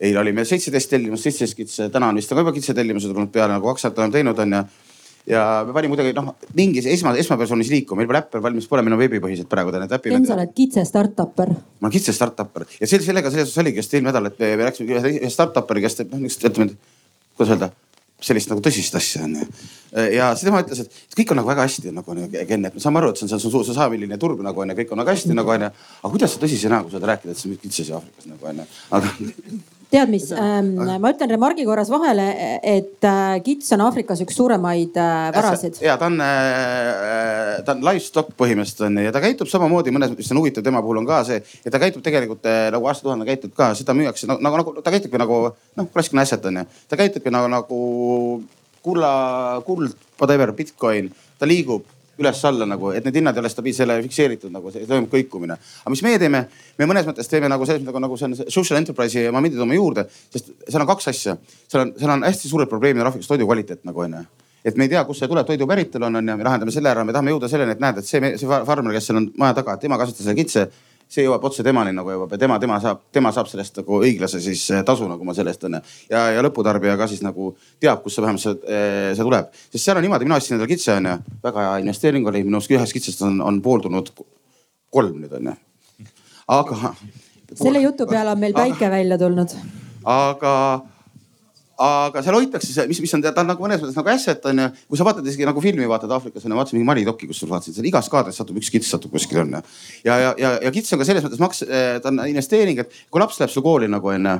eile oli meil seitseteist tellimust, seitseteist kitse, täna on vist ka juba kitsetellimused tulnud peale nagu kaks aastat oleme teinud onju ja me panime kuidagi noh, mingis esma, esmapersoonis liikuma, meil veel äppe valmis pole, meil on veebipõhised praegu need äpid. Ken, sa oled kitse startup'er. ma olen kitse startup'er ja selle, sellega selles suhtes oligi just eelmine nädal, et me, me rääkisime ühe startup'eri, kes teeb noh niisugust, ütleme, kuidas öelda sellist nagu tõsist asja onju. ja siis tema ütles, et kõik on nagu väga hästi nagu onju Ken, et me saame aru, et see on, see on suur sajamiljoni turg nagu onju, kõik on väga hästi nagu onju. aga kuidas sa tõsise näoga saad rääkida, et see on kitses Aafrikas nagu onju, aga [laughs] tead, mis ähm, ma ütlen remargi korras vahele, et äh, kits on Aafrikas üks suuremaid äh, varasid. ja ta on äh,, ta on livestock põhimõtteliselt on ja ta käitub samamoodi mõnes mõttes, on huvitav tema puhul on ka see ja ta käitub tegelikult äh, nagu aastatuhandel käitub ka, seda müüakse nagu, nagu, nagu ta käitubki nagu noh, klassikaline asset on ju. ta käitubki nagu, nagu kulla, kuld, whatever, Bitcoin, ta liigub üles-alla nagu, et need hinnad ei ole ole fikseeritud nagu see toimub kõikumine. aga mis meie teeme, me mõnes mõttes teeme nagu selles mõttes nagu, nagu see on social enterprise'i ja ma mind toome juurde, sest seal on kaks asja. seal on, seal on hästi suured probleemid Aafrikas toidu kvaliteet nagu onju et me ei tea, kust see tuleb, toidu päritolu on, on ju, me lahendame selle ära, me tahame jõuda selleni, et näed, et see, see farmer, kes seal on maja taga, tema kasvatas selle kitse see jõuab otse temani nagu jõuab ja tema, tema saab, tema saab sellest nagu õiglase siis eh, tasu nagu ma sellest onju. ja, ja lõputarbija ka siis nagu teab, kust see vähemalt see, eh, see tuleb, sest seal on niimoodi, mina ostsin endale kitse onju, väga hea investeering oli, minu arust ühest kitsest on, on pooldunud kolm nüüd onju. aga. selle jutu peale on meil päike aga, välja tulnud. aga aga seal hoitakse, mis, mis on, ta on nagu mõnes mõttes nagu asset on ju. kui sa vaatad isegi nagu filmi vaatad Aafrikas on ju, vaatasin mingi Mali dokki, kus sa vaatasid seal igas kaadris satub üks kits satub kuskil on ju. ja, ja, ja, ja kits on ka selles mõttes maks, eh, ta on investeering, et kui laps läheb sul kooli nagu on ju,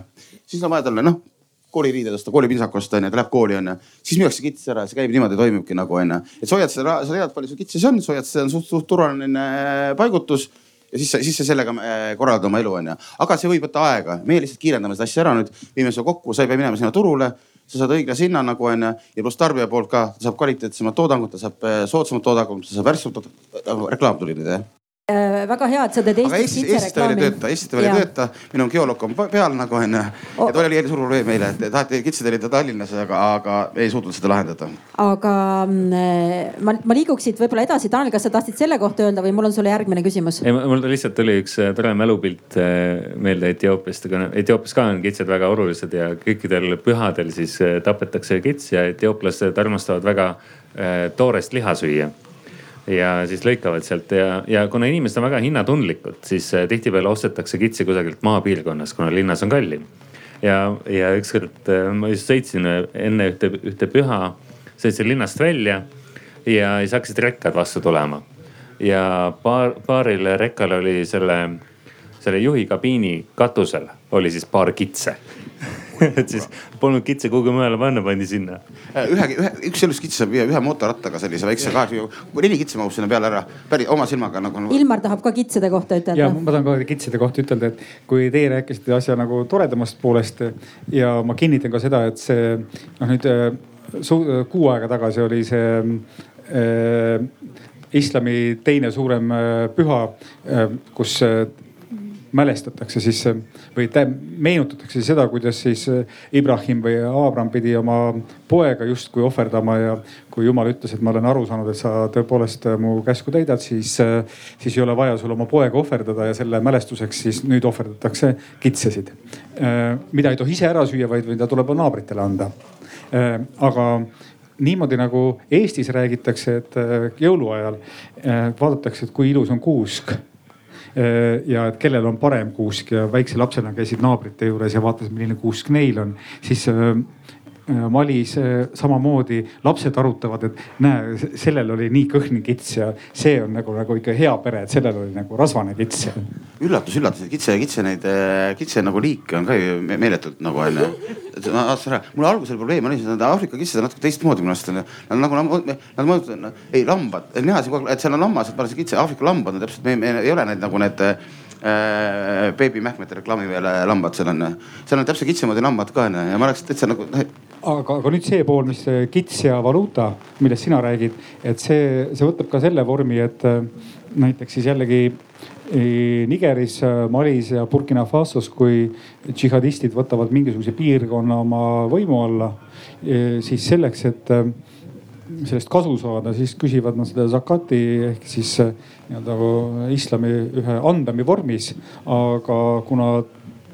siis on vaja talle noh kooliriided osta, koolipintsak osta onju, ta läheb kooli onju. siis müüakse kits ära, see käib niimoodi, toimubki nagu onju. et sa hoiad seda, sa tead, palju sul kitsi on, sa hoiad, see on suht, suht turvaline paigutus ja siis sa, siis sa sellega äh, korraldad oma elu, onju. aga see võib võtta aega, meie lihtsalt kiirendame seda asja ära nüüd, viime selle kokku, sa ei pea minema sinna turule. Sa saad õiglase hinna nagu onju. Ja pluss tarbija poolt ka, saab kvaliteetsemat toodangut, ta saab äh, soodsamat toodangut, ta saab värskemat, reklaam tuli nüüd jah. Äh, väga hea, et sa teed Eestis kitsereklaami. Eestis ta veel ei tööta, Eestis ta veel ei tööta, meil on geoloog on peal nagu onju oh.. ja ta oli suur probleem meile, et taheti kitse tellida Tallinnas, aga, aga ei suutnud seda lahendada. aga mm, ma, ma liiguks siit võib-olla edasi, Tanel, kas sa tahtsid selle kohta öelda või mul on sulle järgmine küsimus? ei, mul lihtsalt tuli üks äh, tore mälupilt äh, meelde Etioopiast, aga Etioopias ka on kitsed väga olulised ja kõikidel pühadel siis tapetakse kits ja etiooplased armastavad väga toorest liha süüa ja siis lõikavad sealt ja, ja kuna inimesed on väga hinnatundlikud, siis äh, tihtipeale ostetakse kitsi kusagilt maapiirkonnas, kuna linnas on kallim. ja, ja ükskord äh, ma just sõitsin äh, enne ühte, ühte püha, sõitsin linnast välja ja siis hakkasid rekkad vastu tulema. ja paar, paaril rekkal oli selle, selle juhi kabiini katusel oli siis paar kitse [laughs] et siis polnud kitse kuhugi mujale panna, pandi sinna. Äh, ühe, ühe, üks sellist kitse saab viia ühe mootorrattaga sellise väikse kahe, neli kitse mahub sinna peale ära, päris oma silmaga nagu. Ilmar tahab ka kitsede kohta ütelda. ja ma tahan ka kitsede kohta ütelda, et kui teie rääkisite asja nagu toredamast poolest ja ma kinnitan ka seda, et see noh, nüüd äh, kuu aega tagasi oli see äh, islami teine suurem äh, püha, kus mälestatakse siis või meenutatakse seda, kuidas siis äh, Ibrahim või Abram pidi oma poega justkui ohverdama ja kui jumal ütles, et ma olen aru saanud, et sa tõepoolest äh, mu käsku täidad, siis, äh, siis ei ole vaja sul oma poega ohverdada ja selle mälestuseks siis nüüd ohverdatakse kitsesid. mida ei tohi ise ära süüa, vaid mida tuleb naabritele anda. aga niimoodi nagu Eestis räägitakse, et jõuluajal vaadatakse, et kui ilus on kuusk ja et kellel on parem kuusk ja väikse lapsena käisid naabrite juures ja vaatasid, milline kuusk neil on, siis äh, äh, Malis samamoodi lapsed arutavad, et näe, sellel oli nii kõhni kits ja see on nagu, nagu ikka hea pere, et sellel oli nagu rasvane kits. üllatus, üllatus, kitse, kitse neid, kitse nagu liike on ka ju meeletult nagu onju ma vaatasin ära, mul algusel probleem oli, et Aafrika kitsed on natuke teistmoodi minu arust on ju. Nad nagu, nad mõjutavad, ei lambad, mina siin kogu aeg, et seal on lammas, et panen kitse, Aafrika lambad on täpselt, me, me ei ole need nagu need äh, beebimähkmete reklaami peale lambad seal on. seal on täpselt kitse moodi lambad ka onju ja ma oleks täitsa nagu aga, aga nüüd see pool, mis kits ja valuuta, millest sina räägid, et see, see võtab ka selle vormi, et äh, näiteks siis jällegi Nigeris, Malis ja Burkina Fasos, kui džihadistid võtavad mingisuguse piirkonna oma võimu alla, siis selleks, et äh, sellest kasu saada, siis küsivad nad seda zakati ehk siis äh, nii-öelda nagu islami ühe andami vormis. aga kuna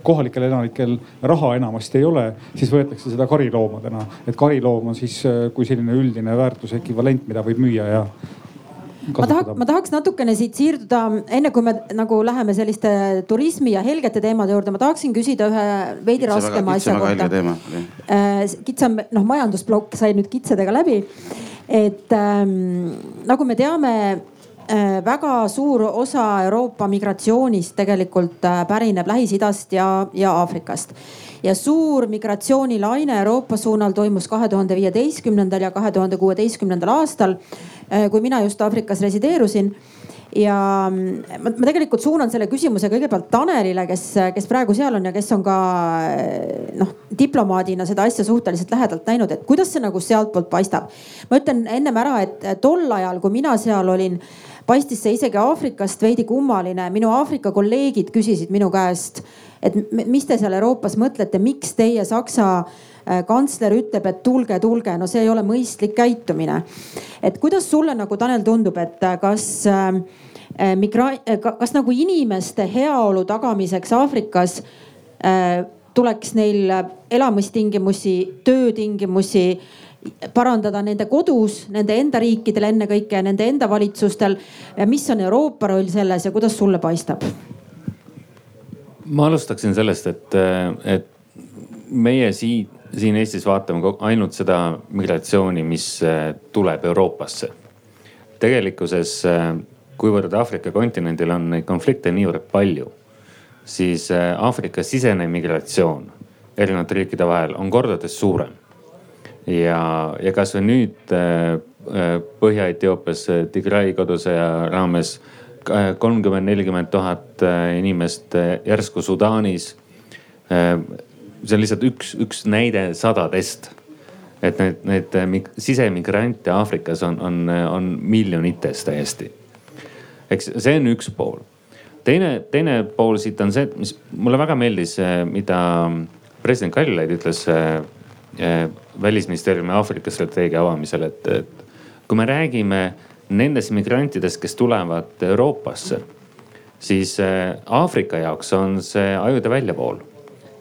kohalikel elanikel raha enamasti ei ole, siis võetakse seda kariloomadena. et kariloom on siis kui selline üldine väärtuse ekvivalent, mida võib müüa ja ma tahaks, ma tahaks natukene siit siirduda, enne kui me nagu läheme selliste turismi ja helgete teemade juurde, ma tahaksin küsida ühe veidi kitsa raskema asja kohta. Äh, kitsam, noh majandusplokk sai nüüd kitsedega läbi. Et ähm, nagu me teame äh, väga suur osa Euroopa migratsioonist tegelikult äh, pärineb Lähis-Idast ja, ja Aafrikast. ja suur migratsioonilaine Euroopa suunal toimus kahe tuhande viieteistkümnendal ja kahe tuhande kuueteistkümnendal aastal Äh, kui mina just Aafrikas resideerusin ja mm, ma, ma tegelikult suunan selle küsimuse kõigepealt Tanelile, kes, kes praegu seal on ja kes on ka äh, noh, diplomaadina seda asja suhteliselt lähedalt näinud, et kuidas see nagu sealtpoolt paistab. ma ütlen ennem ära, et tol ajal, kui mina seal olin, paistis see isegi Aafrikast veidi kummaline. minu Aafrika kolleegid küsisid minu käest, et mis te seal Euroopas mõtlete, miks teie Saksa kantsler ütleb, et tulge, tulge, no see ei ole mõistlik käitumine. et kuidas sulle nagu Tanel tundub, et äh, kas äh, migra-, kas nagu inimeste heaolu tagamiseks Aafrikas tuleks neil elamistingimusi, töötingimusi parandada nende kodus, nende enda riikidel ennekõike, nende enda valitsustel. mis on Euroopa roll selles ja kuidas sulle paistab? ma alustaksin sellest, et, et meie siit siin Eestis vaatame ainult seda migratsiooni, mis äh, tuleb Euroopasse. tegelikkuses, äh, kuivõrd Aafrika kontinendil on neid konflikte niivõrd palju, siis äh, Aafrika sisene migratsioon erinevate riikide vahel on kordades suurem. ja, ja kasvõi nüüd Põhja-Etioopias Tigray kodusõja raames kolmkümmend, nelikümmend tuhat inimest järsku Sudaanis see on lihtsalt üks, üks näide sadadest. et need, need äh, sisemigrante Aafrikas on, on, on miljonites täiesti. eks see on üks pool. teine, teine pool siit on see, mis mulle väga meeldis, äh, mida president Kaljulaid ütles äh, välisministeeriumi Aafrika strateegia avamisel, et, et kui me räägime nendest migrantidest, kes tulevad Euroopasse, siis Aafrika jaoks on see ajude väljavool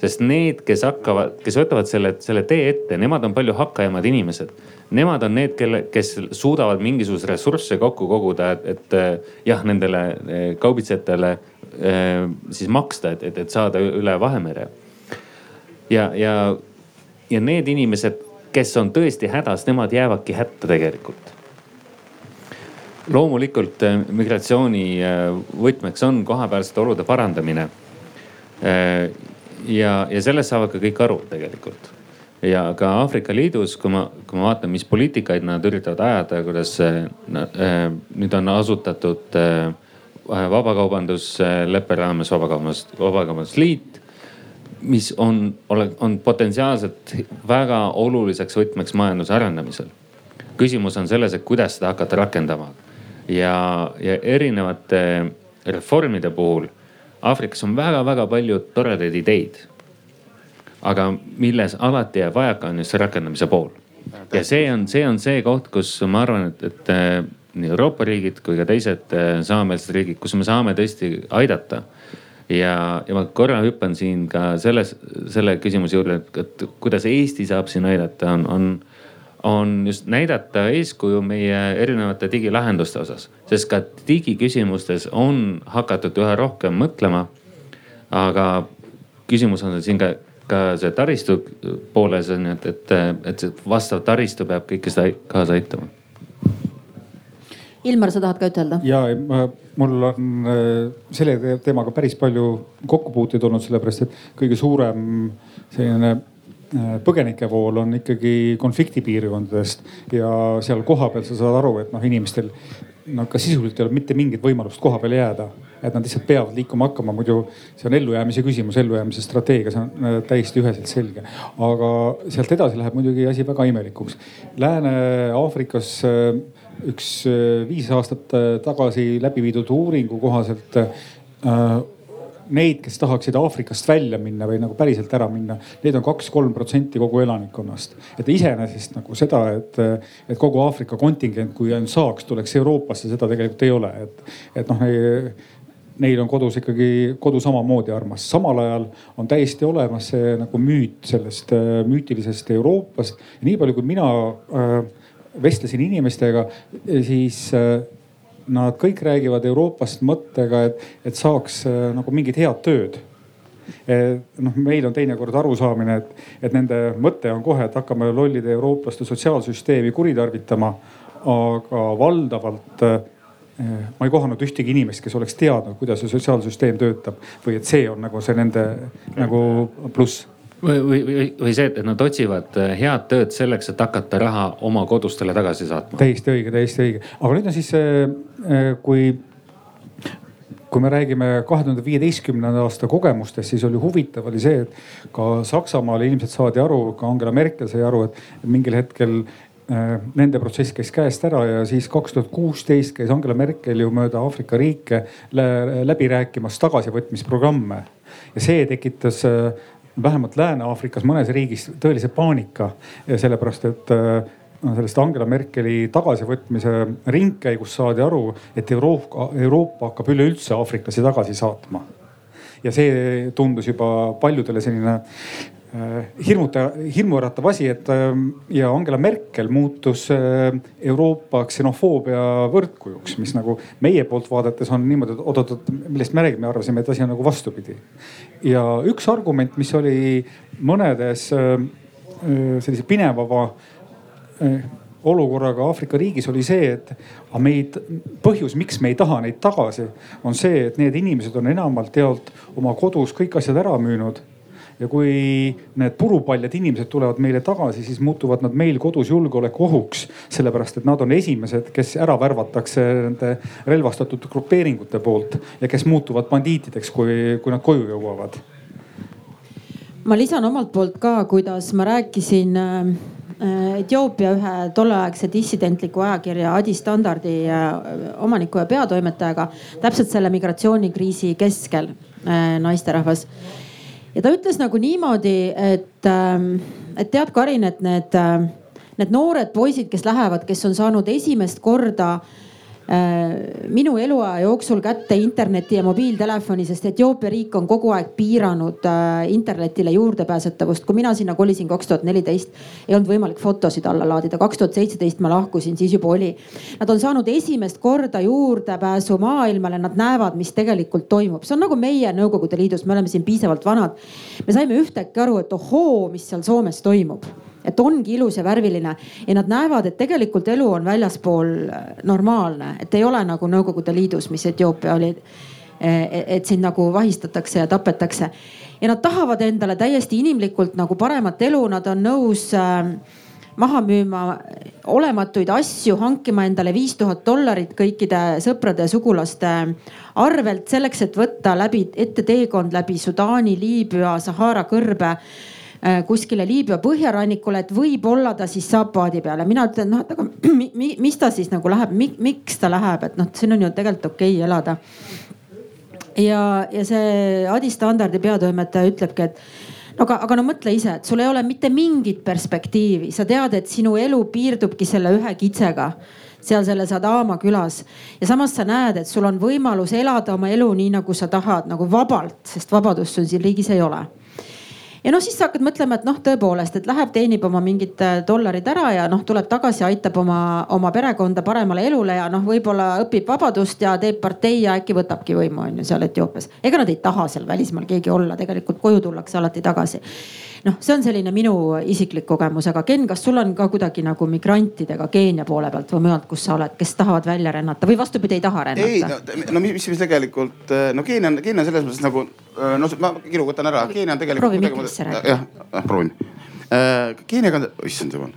sest need, kes hakkavad, kes võtavad selle, selle tee ette, nemad on palju hakkajamad inimesed. Nemad on need, kelle, kes suudavad mingisuguseid ressursse kokku koguda, et, et eh, jah, nendele eh, kaubitsejatele eh, siis maksta, et, et, et saada üle Vahemere. ja, ja, ja need inimesed, kes on tõesti hädas, nemad jäävadki hätta tegelikult loomulikult migratsiooni võtmeks on kohapealsete olude parandamine ja, ja sellest saavad ka kõik aru tegelikult. ja ka Aafrika Liidus, kui ma, kui ma vaatan, mis poliitikaid nad üritavad ajada, kuidas äh, nüüd on asutatud äh, vabakaubandusleppe raames vabakaubandus, vabakaubandusliit mis on, on potentsiaalselt väga oluliseks võtmeks majanduse arendamisel. küsimus on selles, et kuidas seda hakata rakendama ja, ja erinevate reformide puhul Aafrikas on väga-väga palju toredaid ideid. aga milles alati jääb vajaka, on just see rakendamise pool. ja see on, see on see koht, kus ma arvan, et, et äh, nii Euroopa riigid kui ka teised äh, samameelsed riigid, kus me saame tõesti aidata ja, ja ma korra hüppan siin ka selles, selle küsimuse juurde, et kuidas Eesti saab siin aidata, on, on on just näidata eeskuju meie erinevate digilahenduste osas, sest ka digiküsimustes on hakatud üha rohkem mõtlema. aga küsimus on siin ka, ka see taristu pooles on ju, et, et, et see vastav taristu peab kõike seda kaasa aitama. Ilmar, sa tahad ka ütelda? ja mul on äh, selle teemaga päris palju kokkupuuteid olnud, sellepärast et kõige suurem selline põgenikevool on ikkagi konfliktipiirkondadest ja seal kohapeal sa saad aru, et noh, inimestel no ka sisuliselt ei ole mitte mingit võimalust koha peale jääda. et nad lihtsalt peavad liikuma hakkama, muidu see on ellujäämise küsimus, ellujäämise strateegia, see on äh, täiesti üheselt selge. aga sealt edasi läheb muidugi asi väga imelikuks. Lääne-Aafrikas äh, üks viis aastat tagasi läbi viidud uuringu kohaselt neid, kes tahaksid Aafrikast välja minna või nagu päriselt ära minna, neid on kaks-kolm protsenti kogu elanikkonnast. et iseenesest nagu seda, et, et kogu Aafrika kontingent, kui ainult saaks, tuleks Euroopasse, seda tegelikult ei ole, et, et noh neil on kodus ikkagi kodu samamoodi armas. samal ajal on täiesti olemas see nagu müüt sellest äh, müütilisest Euroopast. nii palju, kui mina äh, vestlesin inimestega, siis äh, nad kõik räägivad Euroopast mõttega, et, et saaks äh, nagu mingit head tööd noh, meil on teinekord arusaamine, et, et nende mõte on kohe, et hakkame lollide eurooplaste sotsiaalsüsteemi kuritarvitama. aga valdavalt äh, ma ei kohanud ühtegi inimest, kes oleks teadnud, kuidas see sotsiaalsüsteem töötab või et see on nagu see nende nagu pluss või, või, või, see, et nad otsivad äh, head tööd selleks, et hakata raha oma kodustele tagasi saatma. täiesti õige, täiesti õige, aga nüüd on siis kui kui me räägime kahe tuhande viieteistkümnenda aasta kogemustest, siis oli huvitav oli see, et ka Saksamaal ilmselt saadi aru, ka Angela Merkel sai aru, et mingil hetkel äh, nende protsess käis käest ära ja siis kaks tuhat kuusteist käis Angela Merkel ju mööda Aafrika riike läbi rääkimas tagasivõtmisprogramme. ja see tekitas äh, vähemalt Lääne-Aafrikas mõnes riigis tõelise paanika, sellepärast et äh, sellest Angela Merkeli tagasivõtmise ringkäigust saadi aru, et Euroopa, Euroopa hakkab üleüldse aafriklasi tagasi saatma. ja see tundus juba paljudele selline hirmuta, hirmuäratav asi, et äh, ja Angela Merkel muutus äh, Euroopa ksenofoobia võrdkujuks, mis nagu meie poolt vaadates on niimoodi, et oot-oot, millest me räägime, arvasime, et asi on nagu vastupidi. ja üks argument, mis oli mõnedes sellise pinevava Eh, olukorraga Aafrika riigis oli see, et meid, põhjus, miks me ei taha neid tagasi, on see, et need inimesed on enamalt jaolt oma kodus kõik asjad ära müünud ja kui need purupaljad inimesed tulevad meile tagasi, siis muutuvad nad meil kodus julgeolekuohuks. sellepärast, et nad on esimesed, kes ära värvatakse nende relvastatud grupeeringute poolt ja kes muutuvad bandiitideks, kui, kui nad koju jõuavad. ma lisan omalt poolt ka, kuidas ma rääkisin äh, Etioopia ühe tolleaegse dissidentliku ajakirja Adi Standardi äh, omaniku ja peatoimetajaga täpselt selle migratsioonikriisi keskel äh, naisterahvas. Ja ta ütles nagu niimoodi, et, ähm, et tead, Karin, et need, need noored poisid, kes lähevad, kes on saanud esimest korda Äh, minu eluaja jooksul kätte interneti ja mobiiltelefoni, sest Etioopia riik on kogu aeg piiranud äh, internetile juurdepääsetavust. kui mina sinna kolisin kaks tuhat neliteist, ei olnud võimalik fotosid alla laadida. kaks tuhat seitseteist ma lahkusin, siis juba oli. Nad on saanud esimest korda juurdepääsu maailmale, nad näevad, mis tegelikult toimub. see on nagu meie Nõukogude Liidus, me oleme siin piisavalt vanad. me saime ühtäkki aru, et ohoo, mis seal Soomes toimub et ongi ilus ja värviline ja nad näevad, et tegelikult elu on väljaspool äh, normaalne, et ei ole nagu Nõukogude Liidus, mis Etioopia oli. E, et sind nagu vahistatakse ja tapetakse ja nad tahavad endale täiesti inimlikult nagu paremat elu, nad on nõus äh, maha müüma olematuid asju, hankima endale viis tuhat dollarit kõikide sõprade ja sugulaste arvelt selleks, et võtta läbi ette teekond läbi Sudaani, Liibüa, Sahara kõrbe Äh, kuskile Liibüa põhjarannikule, et võib-olla ta siis saab paadi peale. mina ütlen, noh, et aga [clears throat] mi, mi, mis ta siis nagu läheb, miks ta läheb, et noh, siin on ju tegelikult okei okay elada. ja, ja see Adi Standardi peatoimetaja ütlebki, et no aga, aga no mõtle ise, et sul ei ole mitte mingit perspektiivi, sa tead, et sinu elu piirdubki selle ühe kitsega seal selles Adama külas. ja samas sa näed, et sul on võimalus elada oma elu nii, nagu sa tahad, nagu vabalt, sest vabadust sul siin riigis ei ole ja noh, siis sa hakkad mõtlema, et noh, tõepoolest, et läheb, teenib oma mingid äh, dollarid ära ja noh, tuleb tagasi, aitab oma, oma perekonda paremale elule ja noh, võib-olla õpib vabadust ja teeb partei ja äkki võtabki võimu on ju seal Etioopias. ega nad ei taha seal välismaal keegi olla, tegelikult koju tullakse alati tagasi noh, see on selline minu isiklik kogemus, aga Ken, kas sul on ka kuidagi nagu migrantidega Keenia poole pealt või mujalt, kus sa oled, kes tahavad välja rännata või vastupidi, ei taha rännata? ei, no, no mis, mis tegelikult, äh, no Keenia on, Keenia on selles mõttes nagu, äh, no ma kiiru võtan ära, Keenia on tegelikult. Mikrisse rääkida. jah, proovin Äh, Keeniaga on, issand jumal,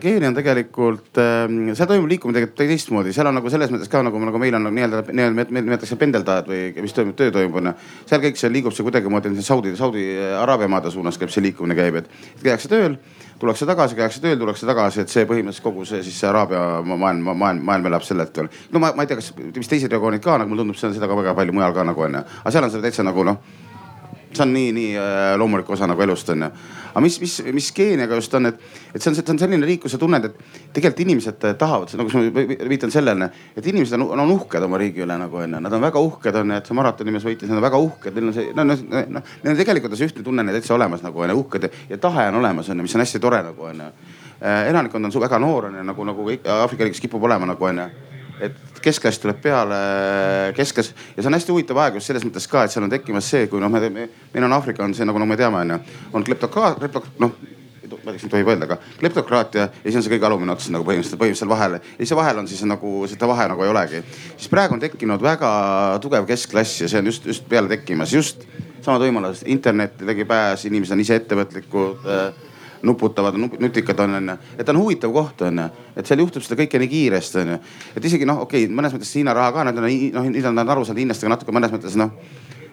Keenia on tegelikult, ähm, seal toimub liikumine tegelikult teistmoodi, seal on nagu selles mõttes ka nagu, nagu meil on nagu nii-öelda, nii-öelda nimetatakse pendeldajad või mis toimub, töö toimub onju. seal kõik see liigub see kuidagimoodi Saudi, Saudi Araabia maade suunas käib see liikumine käib, et käiakse tööl tullakse tagasi, käiakse tööl, tullakse tagasi, et see põhimõtteliselt kogu see siis see Araabia maailm, maailm, maailm elab sellelt veel. no ma, ma ei tea, kas, vist teised regioonid ka nagu mulle tundub, see on seda ka väga palju mujal ka nagu onju, aga seal on seda täitsa nagu noh see on nii, nii äh, loomulik osa nagu elust on ju. aga mis, mis, mis Keeniaga just on, et, et see on, see on selline riik, kus sa tunned, et tegelikult inimesed tahavad, nagu ma viitan sellele, et inimesed on, on uhked oma riigi üle nagu onju. Nad on väga uhked on ju, et see maratoni mees võitis, nad on väga uhked, neil on see, no, noh, noh, neil on tegelikult see ühtne tunne täitsa olemas nagu onju, uhked ja tahe on olemas onju, mis on hästi tore nagu onju. Äh, elanikkond on väga noor onju, nagu, nagu Aafrika riigis kipub olema nagu onju et keskklass tuleb peale, keskklass ja see on hästi huvitav aeg just selles mõttes ka, et seal on tekkimas see, kui noh, me, me, meil on Aafrika on see nagu, nagu me teame, onju, on kleptokraat, kleptok-, noh ma ei tea, kas nüüd tohib öelda, aga kleptokraatia ja siis on see kõige alumine ots nagu põhimõtteliselt, põhimõtteliselt vahel. ja siis vahel on siis nagu seda vahe nagu ei olegi. siis praegu on tekkinud väga tugev keskklass ja see on just, just peale tekkimas, just samad võimalused, internetti ligi pääs, inimesed on ise ettevõtlikud äh, nuputavad, nutikad on, onju. et ta on huvitav koht, onju. et seal juhtub seda kõike nii kiiresti, onju. et isegi noh, okei okay,, mõnes mõttes Hiina raha ka, nad on noh, nad on aru saanud hiinlastega natuke mõnes mõttes noh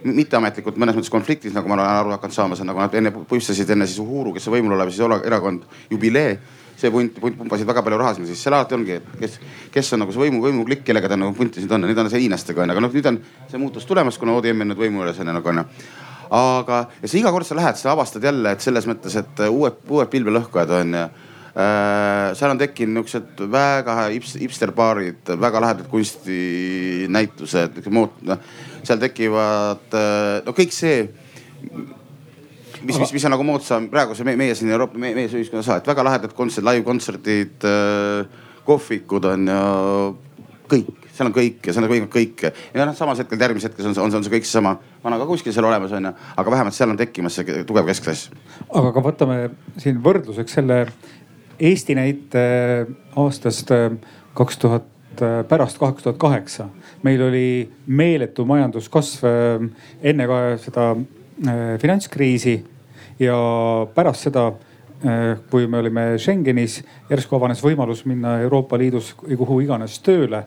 mitteametlikult mõnes mõttes konfliktis, nagu ma olen aru hakanud saama, see on nagu nad enne puistasid enne siis Uhuru, kes võimul olev siis erakond Jubilee see punt, punt pumpasid väga palju raha sinna sisse, seal alati ongi, et kes, kes on nagu see võimu, võimuklikk, kellega ta nagu puntisid on, nüüd on see hiinlastega onju, aga noh, nüüd on see muutus tulemas, kuna ODM on nüüd võimu juures onju nagu onju aga, ja sa iga kord sa lähed, sa avastad jälle, et selles mõttes, et uued, uued pilvelõhkujad on ju äh,. seal on tekkinud niuksed väga hipsterbaarid, väga lahedad kunstinäitused, noh seal tekivad äh, no kõik see mis, mis, mis on nagu moodsam praeguse me, meie siin Euroopa, meie, meie ühiskonnas, et väga lahedad kontserdid, live-kontserdid äh,, kohvikud on ju kõik seal on kõik ja seal on kõik, kõike ja noh, samas hetkel järgmisel hetkel on, on, on see kõik seesama vana ka kuskil seal olemas onju, aga vähemalt seal on tekkimas see tugev keskklass. aga ka võtame siin võrdluseks selle Eesti näite aastast äh, kaks tuhat, äh, pärast kaks tuhat kaheksa. meil oli meeletu majanduskasv äh, enne ka seda finantskriisi ja pärast seda kui me olime Schengenis, järsku avanes võimalus minna Euroopa Liidus kuhu iganes tööle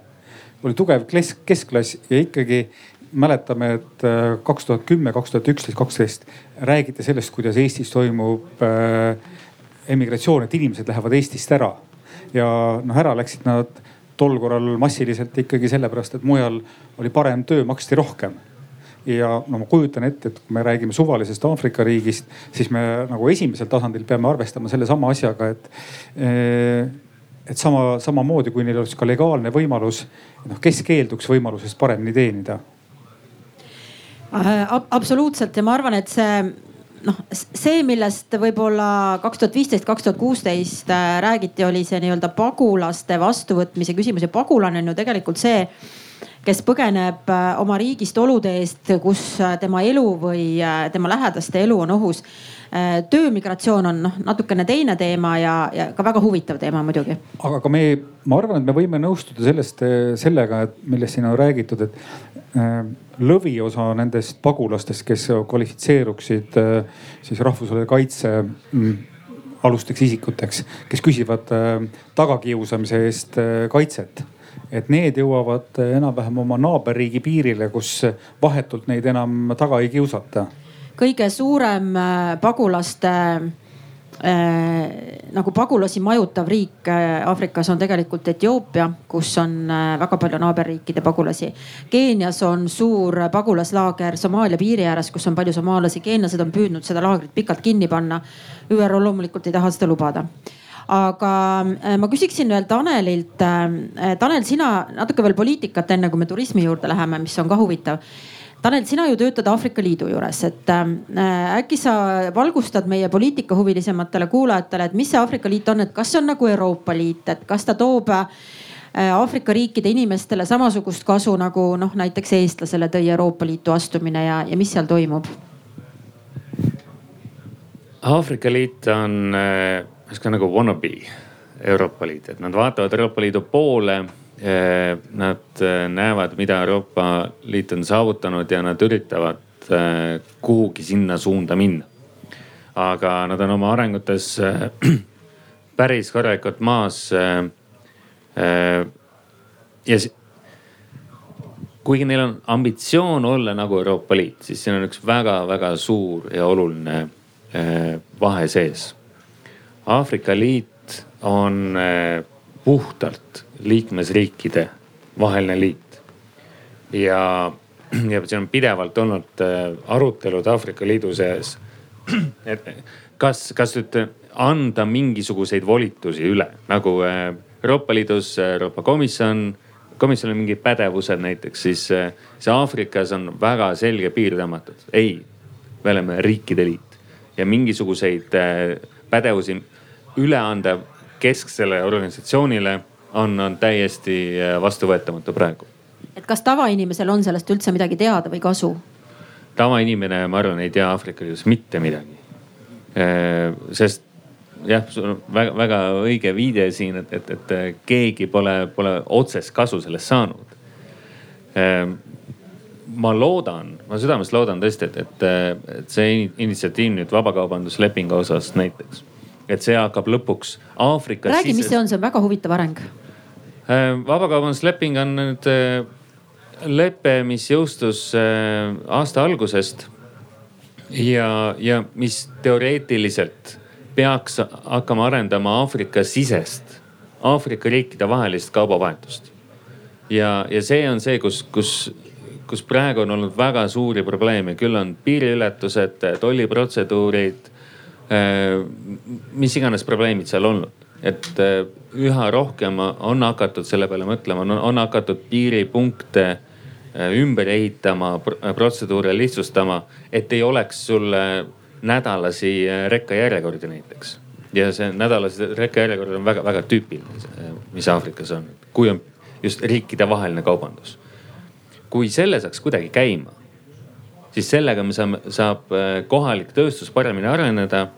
oli tugev keskklass ja ikkagi mäletame, et äh, kaks tuhat kümme, kaks tuhat üksteist, kaksteist räägiti sellest, kuidas Eestis toimub äh, emigratsioon, et inimesed lähevad Eestist ära. ja noh, ära läksid nad tol korral massiliselt ikkagi sellepärast, et mujal oli parem töö, maksti rohkem ja no ma kujutan ette, et kui me räägime suvalisest Aafrika riigist, siis me nagu esimesel tasandil peame arvestama sellesama asjaga, et äh, et sama, samamoodi kui neil oleks ka legaalne võimalus, noh, kes keelduks võimalusest paremini teenida? Äh, absoluutselt ja ma arvan, et see noh, see, millest võib-olla kaks tuhat viisteist, kaks tuhat kuusteist äh, räägiti, oli see nii-öelda pagulaste vastuvõtmise küsimus ja pagulane on ju tegelikult see, kes põgeneb äh, oma riigist olude eest, kus tema elu või tema lähedaste elu on ohus töömigratsioon on noh, natukene teine teema ja, ja ka väga huvitav teema muidugi. aga ka me, ma arvan, et me võime nõustuda sellest, sellega, et millest siin on räägitud, et äh, lõviosa nendest pagulastest, kes kvalifitseeruksid äh, siis rahvusvahelise kaitse mm, alusteks isikuteks, kes küsivad tagakiusamise eest kaitset et need jõuavad enam-vähem oma naaberriigi piirile, kus vahetult neid enam taga ei kiusata kõige suurem äh, pagulaste äh, nagu pagulasi majutav riik äh, Aafrikas on tegelikult Etioopia, kus on äh, väga palju naaberriikide pagulasi. Keenias on suur pagulaslaager Somaalia piiri ääres, kus on palju somaalasi. keenlased on püüdnud seda laagrit pikalt kinni panna. ÜRO loomulikult ei taha seda lubada aga ma küsiksin veel Tanelilt. Tanel, sina natuke veel poliitikat, enne kui me turismi juurde läheme, mis on ka huvitav Tanel, sina ju töötad Aafrika Liidu juures, et äh, äkki sa valgustad meie poliitikahuvilisematele kuulajatele, et mis see Aafrika Liit on, et kas see on nagu Euroopa Liit, et kas ta toob äh, Aafrika riikide inimestele samasugust kasu nagu noh, näiteks eestlasele tõi Euroopa Liitu astumine ja, ja mis seal toimub? Aafrika Liit on äh, nagu wannabe Euroopa Liit, et nad vaatavad Euroopa Liidu poole nad eh, näevad, mida Euroopa Liit on saavutanud ja nad üritavad eh, kuhugi sinna suunda minna. aga nad on oma arengutes [clears throat] päris korralikult maas. ja kuigi neil on ambitsioon olla nagu Euroopa Liit, siis siin on üks väga-väga suur ja oluline vahe sees. Aafrika Liit on puhtalt liikmesriikide vaheline liit. ja ja siin on pidevalt olnud äh, arutelud Aafrika Liidu sees. et kas, kas nüüd anda mingisuguseid volitusi üle nagu äh, Euroopa Liidus Euroopa Komisjon, komisjonil on mingid pädevused näiteks, siis see Aafrikas on väga selge piir tõmmatud. ei, me oleme riikide liit ja mingisuguseid pädevusi üle anda kesksele organisatsioonile on, on täiesti vastuvõetamatu praegu et kas tavainimesel on sellest üldse midagi teada või kasu? tavainimene, ma arvan, ei tea Aafrika Liidus mitte midagi. Äh, sest jah, sul on väga-väga õige viide siin, et, et, et keegi pole, pole otsest kasu sellest saanud. Äh, ma loodan, ma südamest loodan tõesti, et, et, et see initsiatiiv nüüd vabakaubanduslepingu osas näiteks, et see hakkab lõpuks Aafrikas. räägi, mis see on, see on väga huvitav areng. Äh, vabakaubandusleping on nüüd lepe, mis jõustus äh, aasta algusest ja, ja mis teoreetiliselt peaks hakkama arendama Aafrika sisest, Aafrika riikide vahelist kaubavahetust. ja, ja see on see, kus, kus, kus praegu on olnud väga suuri probleeme, küll on piiriületused, tolliprotseduurid, äh, mis iganes probleemid seal olnud et äh, üha rohkem on hakatud selle peale mõtlema, on hakatud piiripunkte Äh, ümber ehitama, äh, protseduure lihtsustama, et ei oleks sul nädalasi äh, rekkajärjekordi näiteks. ja see nädalase rekkajärjekord on väga-väga tüüpiline, mis Aafrikas on, kui on just riikidevaheline kaubandus. kui selle saaks kuidagi käima, siis sellega me saame, saab kohalik tööstus paremini areneda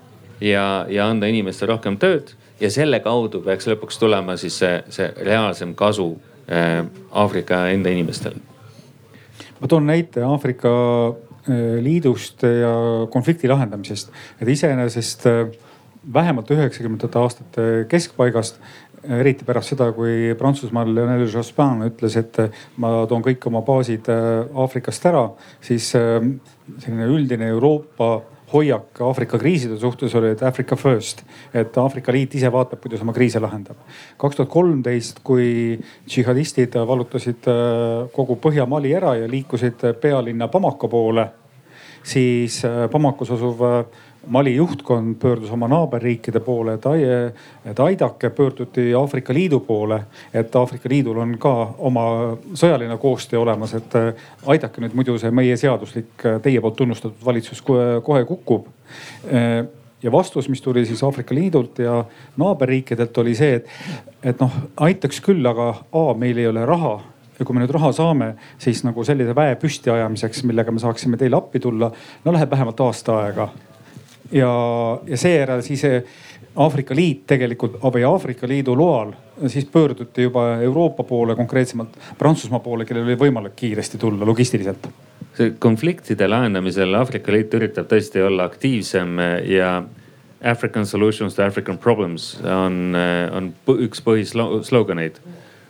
ja, ja anda inimestele rohkem tööd ja selle kaudu peaks lõpuks tulema siis see, see reaalsem kasu Aafrika enda inimestele. Ma toon näite Aafrika äh, Liidust ja konflikti lahendamisest, et iseenesest äh, vähemalt üheksakümnendate aastate keskpaigast eriti pärast seda, kui Prantsusmaal Lionel Jospin ütles, et ma toon kõik oma baasid äh, Aafrikast ära, siis selline üldine Euroopa hoiak Aafrika kriiside suhtes oli, et Africa first, et Aafrika Liit ise vaatab, kuidas oma kriise lahendab. kaks tuhat kolmteist, kui džihadistid vallutasid äh, kogu Põhja-Mali ära ja liikusid pealinna Bamako poole, siis äh, Bamakos asuv äh, Mali juhtkond pöördus oma naaberriikide poole, et, aidake, pöörduti Aafrika Liidu poole, et Aafrika Liidul on ka oma sõjaline koostöö olemas, et äh, aidake nüüd, muidu see meie seaduslik äh, teie poolt tunnustatud valitsus kohe kukub. Äh, ja vastus, mis tuli siis Aafrika Liidult ja naaberriikidelt oli see, et, et noh, aitaks küll, aga A, meil ei ole raha. Ja kui me nüüd raha saame, siis nagu sellise väe püstiajamiseks, millega me saaksime teile appi tulla, no läheb vähemalt aasta aega ja, ja seejärel siis Aafrika Liit tegelikult või Aafrika Liidu loal siis pöörduti juba Euroopa poole, konkreetsemalt Prantsusmaa poole, kellel oli võimalik kiiresti tulla logistiliselt. konfliktide lahendamisel Aafrika Liit üritab tõesti olla aktiivsem ja African solutions to African problems on, on üks põhisloganeid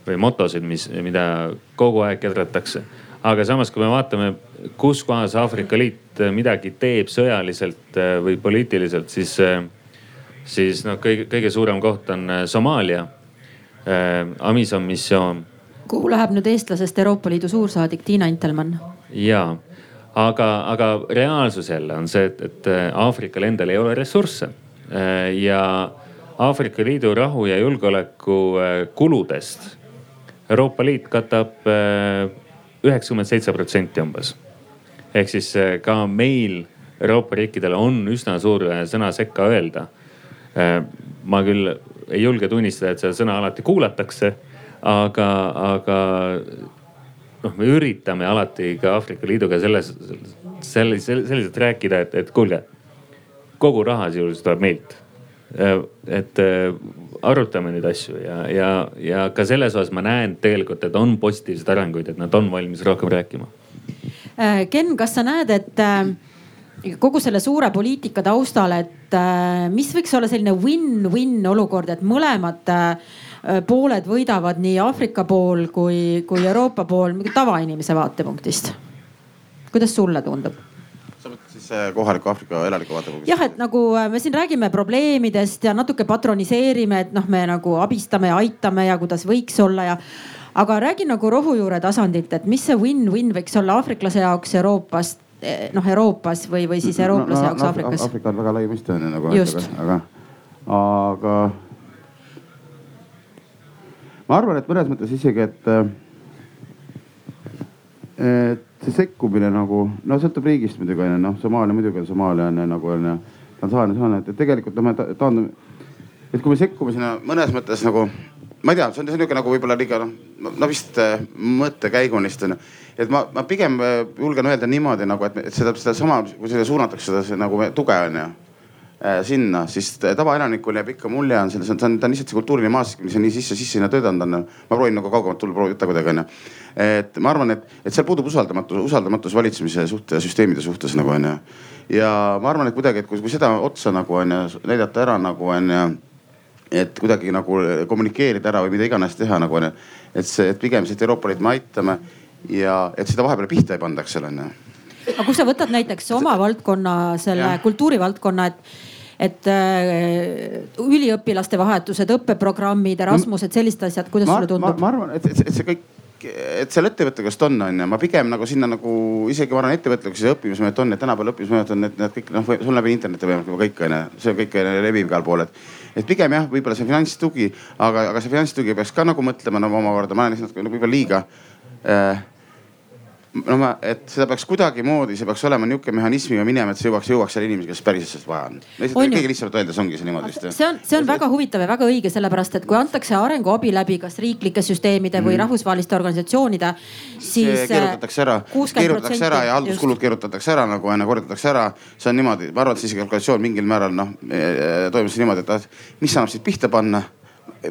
või motosid, mis, mida kogu aeg kedratakse. Aga samas, kui me vaatame kus kohas Aafrika Liit äh, midagi teeb sõjaliselt äh, või poliitiliselt, siis, äh, siis noh, kõige, kõige suurem koht on Somaalia, Amison missioon. kuhu läheb nüüd eestlasest Euroopa Liidu suursaadik Tiina Intelmann? ja, aga, aga reaalsus jälle on see, et, et Aafrikal endal ei ole ressursse ja Aafrika Liidu rahu ja julgeoleku kuludest Euroopa Liit katab üheksakümmend seitse protsenti umbes ehk siis eh, ka meil Euroopa riikidel on üsna suur eh, sõna sekka öelda. Eh, ma küll ei julge tunnistada, et seda sõna alati kuulatakse, aga, aga noh, me üritame alati ka Aafrika Liiduga selles, selles, selliselt rääkida, et, et kuulge, kogu raha sisuliselt tuleb meilt. Et arutame neid asju ja, ja, ja ka selles osas ma näen tegelikult, et on positiivseid arenguid, et nad on valmis rohkem rääkima Äh, Ken, kas sa näed, et äh, kogu selle suure poliitika taustal, et äh, mis võiks olla selline win-win olukord, et mõlemad pooled võidavad nii Aafrika pool kui, kui Euroopa pool tavainimese vaatepunktist? kuidas sulle tundub? Kohaliku Aafrika elaniku vaatepunktist? jah, et nagu me siin räägime probleemidest ja natuke patroniseerime, et noh, me nagu abistame ja aitame ja kuidas võiks olla ja aga räägi nagu rohujuure tasandilt, et mis see win-win võiks olla aafriklase jaoks Euroopas, noh Euroopas või, või siis eurooplase jaoks Aafrikas? Aafrika on väga lai mõiste on ju nagu. Aga, aga ma arvan, et mõnes mõttes isegi, et, et see sekkumine nagu, no sõltub riigist muidugi onju, noh Somaalia muidugi on Somaalia onju nagu onju. Tansaania, Tansaania, et tegelikult noh, me taandume, et kui me sekkume sinna mõnes mõttes nagu, ma ei tea, see on niisugune nagu võib-olla liiga noh, no vist äh, mõttekäigunist onju. et ma, ma pigem äh, julgen öelda niimoodi nagu, et, seda, sedasama, kui seda suunatakse seda nagu tuge onju sinna, siis tavaelanikul jääb ikka mulje on selles, ta on, ta on lihtsalt see kultuuriline maastik, mis on nii sisse, sisse sinna töötanud on. ma proovin nagu kaugemalt tulla, proovin võtta kuidagi onju. et ma arvan, et, et seal puudub usaldamatus, usaldamatus valitsemise suhte ja süsteemide suhtes nagu onju ja ma arvan, et kuidagi, et kui, kui seda otsa nagu onju näidata ära nagu onju et kuidagi nagu kommunikeerida ära või mida iganes teha nagu onju. et see, et pigem et Euroopa Liit me aitame ja et seda vahepeale pihta ei panda, eks ole onju. aga kui sa võtad näiteks oma valdkonna, selle kultuurivaldkonna, et et äh, üliõpilaste vahetused, õppeprogrammid, Erasmused, sellised asjad, kuidas ma, sulle tundub? ma arvan, et, et, see kõik et seal ettevõtlusest on, on ju, ma pigem nagu sinna nagu isegi ma arvan ettevõtluses ja õppimismehed on, et tänapäeval õppimismehed on, et need kõik noh, sul läbi interneti võimalik juba kõik on ju, see kõik levib igal pool, et. et pigem jah, võib-olla see finantstugi, aga, aga see finantstugi peaks ka nagu mõtlema nagu omakorda, ma olen lihtsalt nagu võib-olla liiga äh, no ma, et seda peaks kuidagimoodi, see peaks olema niisugune mehhanismiga minema, et see jõuaks, jõuaks selle inimeseni, kes päriselt sellest vaja on. kõige lihtsamalt öeldes ongi see niimoodi vist. see on, see on väga huvitav ja väga õige, sellepärast et kui antakse arenguabi läbi kas riiklike süsteemide või mm. rahvusvaheliste organisatsioonide, siis. keerutatakse ära, keerutatakse ära ja halduskulud keerutatakse ära nagu onju, korjatatakse ära. see on niimoodi, ma arvan, et siis kalkulatsioon mingil määral noh toimub see niimoodi, et mis annab siit pihta panna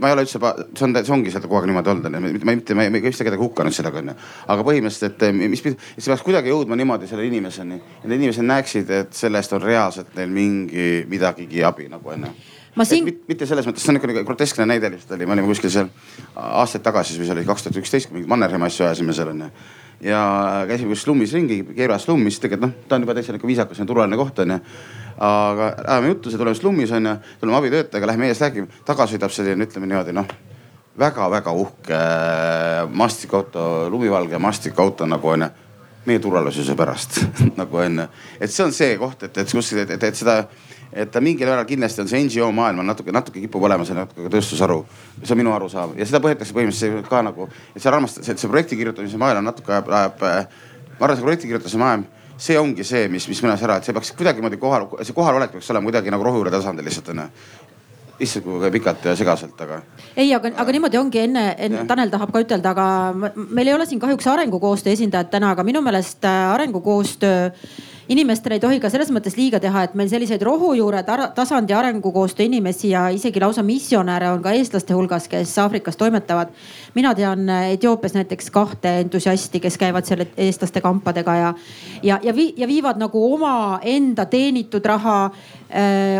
ma ei ole üldse, see on, see ongi seal kogu aeg niimoodi olnud, onju. ma mitte, ma ei vist kedagi hukanud sellega, onju. aga põhimõtteliselt, et mis, see peaks kuidagi jõudma niimoodi selle inimeseni. et need inimesed näeksid, et sellest on reaalselt neil mingi, midagigi abi nagu onju. Ma siin... Mitte selles mõttes, see on niisugune groteskne näide lihtsalt oli, me olime kuskil seal aastaid tagasi, mis oli kaks tuhat üksteist, mingit Mannerheimi asju ajasime seal onju ja käisime kuskil slummis ringi, Keeras slummis, tegelikult noh, ta on juba täitsa niisugune viisakas ja turvaline koht onju aga ajame juttu, see tuleme slummis onju, tuleme abitöötajaga, lähme ees räägime, taga sõidab selline, ütleme niimoodi noh väga-väga uhke äh, mastikauto, lumivalge mastikauto nagu onju, meie turvalisuse pärast [laughs] nagu onju. et see on see koht, et, et kus, et, et, et seda, et ta mingil määral kindlasti on see NGO maailm on natuke, natuke kipub olema see natuke tööstusharu. see on minu arusaam. Ja seda põhjendatakse põhimõtteliselt ka nagu, et seal armastatakse, et see projekti kirjutamise maailm natuke ajab, ajab, ma arvan, see projekti kirjutamise maailm see ongi see, mis, mis mõnes ära, et see peaks kuidagimoodi kohal, see kohalolek peaks olema kuidagi nagu rohujuure tasandil lihtsalt onju issand kui pikalt ja segaselt, aga. ei, aga, aga niimoodi ongi enne, enne Tanel tahab ka ütelda, aga meil ei ole siin kahjuks arengukoostöö esindajat täna, aga minu meelest äh, arengukoostöö inimestele ei tohi ka selles mõttes liiga teha, et meil selliseid rohujuure tasandi arengukoostöö inimesi ja isegi lausa missionäre on ka eestlaste hulgas, kes Aafrikas toimetavad. mina tean Etioopias näiteks kahte entusiasti, kes käivad seal eestlaste kampadega ja, ja, ja, vi, ja viivad nagu omaenda teenitud raha,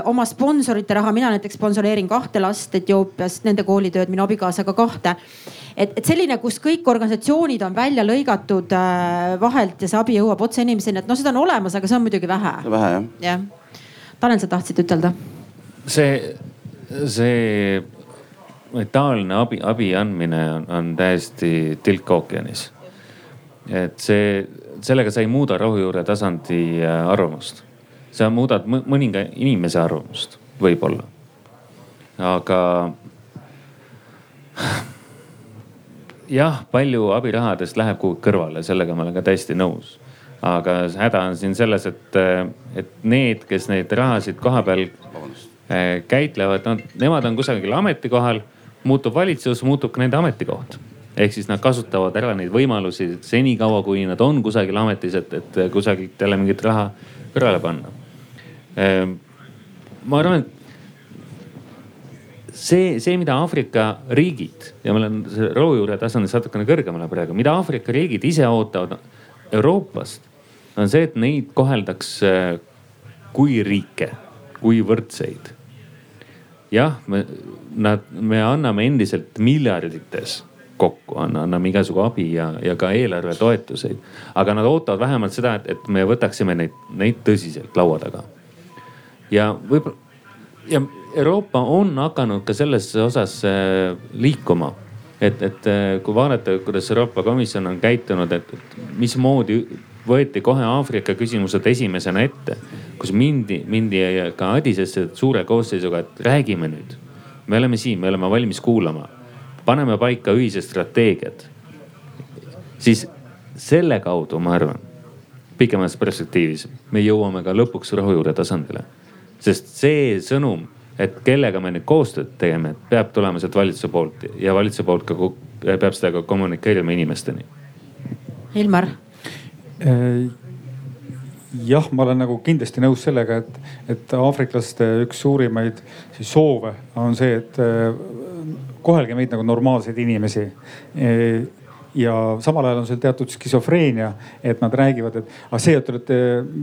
oma sponsorite raha. mina näiteks sponsoreerin kahte last Etioopias, nende koolitööd, minu abikaasaga kahte et, et selline, kus kõik organisatsioonid on välja lõigatud äh, vahelt ja see abi jõuab otse inimeseni, et noh, seda on olemas, aga see on muidugi vähe. vähe jah. jah. Tanel, sa tahtsid ütelda? see, see metaalne abi, abi andmine on, on täiesti tilk ookeanis. et see, sellega sa ei muuda rohujuure tasandi äh, arvamust. Sa muudad mõninga inimese arvamust, võib-olla. aga jah, palju abirahadest läheb kuhugi kõrvale, sellega ma olen ka täiesti nõus. aga häda on siin selles, et, et need, kes neid rahasid koha peal eh, käitlevad, no nemad on kusagil ametikohal, muutub valitsus, muutub ka nende ametikoht ehk siis nad kasutavad ära neid võimalusi senikaua, kui nad on kusagil ametis, et, et kusagilt jälle mingit raha kõrvale panna. Eh, ma arvan, et see, see, mida Aafrika riigid ja ma olen rohujuure tasandil natukene kõrgemale praegu, mida Aafrika riigid ise ootavad Euroopast, on see, et neid koheldaks kui riike, kui võrdseid. jah, me, nad, me anname endiselt miljardites kokku, anname igasugu abi ja, ja ka eelarvetoetuseid. aga nad ootavad vähemalt seda, et, et me võtaksime neid, neid tõsiselt laua taga. Ja võib-olla ja Euroopa on hakanud ka selles osas äh, liikuma. et, et äh, kui vaadata, kuidas Euroopa Komisjon on käitunud, et, et mismoodi võeti kohe Aafrika küsimused esimesena ette, kus mindi, mindi ka Adisesse suure koosseisuga, et räägime nüüd. me oleme siin, me oleme valmis kuulama, paneme paika ühised strateegiad. siis selle kaudu, ma arvan, pikemas perspektiivis me jõuame ka lõpuks rohujuure tasandile. Sest see sõnum et kellega me nüüd koostööd teeme, peab tulema sealt valitsuse poolt ja valitsuse poolt ka peab seda ka kommunikeerima inimesteni. Ilmar. Äh, jah, ma olen nagu kindlasti nõus sellega, et, et aafriklaste üks suurimaid siis soove on see, et äh, kohelge meid nagu normaalseid inimesi äh, ja samal ajal on seal teatud skisofreenia, et nad räägivad, et aga see, et te olete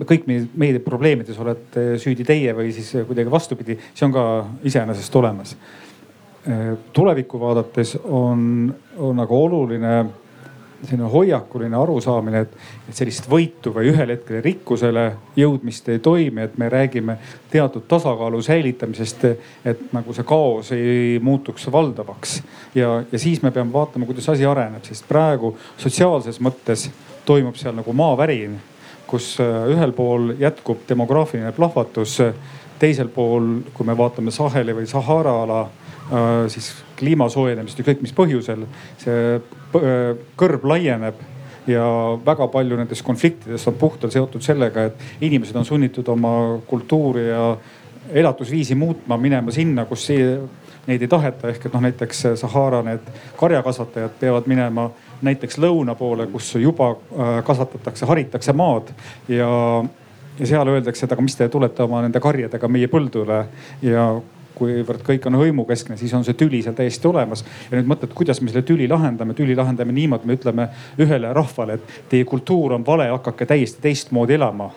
kõik meie, meie probleemides olete süüdi teie või siis kuidagi vastupidi, see on ka iseenesest olemas. tulevikku vaadates on, on nagu oluline selline hoiakuline arusaamine, et, et sellist võitu või ühel hetkel rikkusele jõudmist ei toimi, et me räägime teatud tasakaalu säilitamisest, et nagu see kaos ei muutuks valdavaks. ja, ja siis me peame vaatama, kuidas asi areneb, sest praegu sotsiaalses mõttes toimub seal nagu maavärin, kus äh, ühel pool jätkub demograafiline plahvatus, teisel pool, kui me vaatame Saheli või Sahara ala Äh, siis kliima soojenemist, ükskõik mis põhjusel, see äh, kõrb laieneb ja väga palju nendest konfliktidest on puhtalt seotud sellega, et inimesed on sunnitud oma kultuuri ja elatusviisi muutma, minema sinna, kus neid ei taheta, ehk et noh, näiteks Sahara need karjakasvatajad peavad minema näiteks lõuna poole, kus juba äh, kasvatatakse, haritakse maad. Ja ja seal öeldakse, et aga mis te tulete oma nende karjadega meie põldule ja kuivõrd kõik on hõimukeskne, siis on see tüli seal täiesti olemas. ja nüüd mõtled, kuidas me selle tüli lahendame, tüli lahendame niimoodi, me ütleme ühele rahvale, et teie kultuur on vale, hakake täiesti teistmoodi elama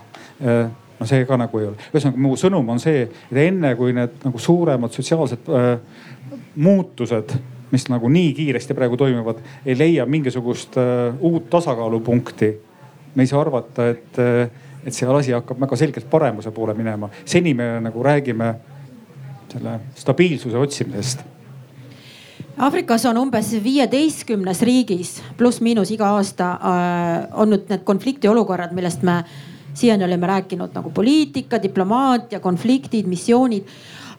äh, no see ka nagu ei ole. ühesõnaga mu sõnum on see, et enne kui need nagu suuremad sotsiaalsed äh, muutused, mis nagu nii kiiresti praegu toimuvad, ei leia mingisugust äh, uut tasakaalupunkti. me ei saa arvata, et äh,, et see asi hakkab väga selgelt paremuse poole minema. seni me nagu räägime selle stabiilsuse otsimisest Aafrikas on umbes viieteistkümnes riigis pluss-miinus iga aasta äh, olnud need konfliktiolukorrad, millest me siiani oleme rääkinud nagu poliitika, diplomaatia, konfliktid, missioonid.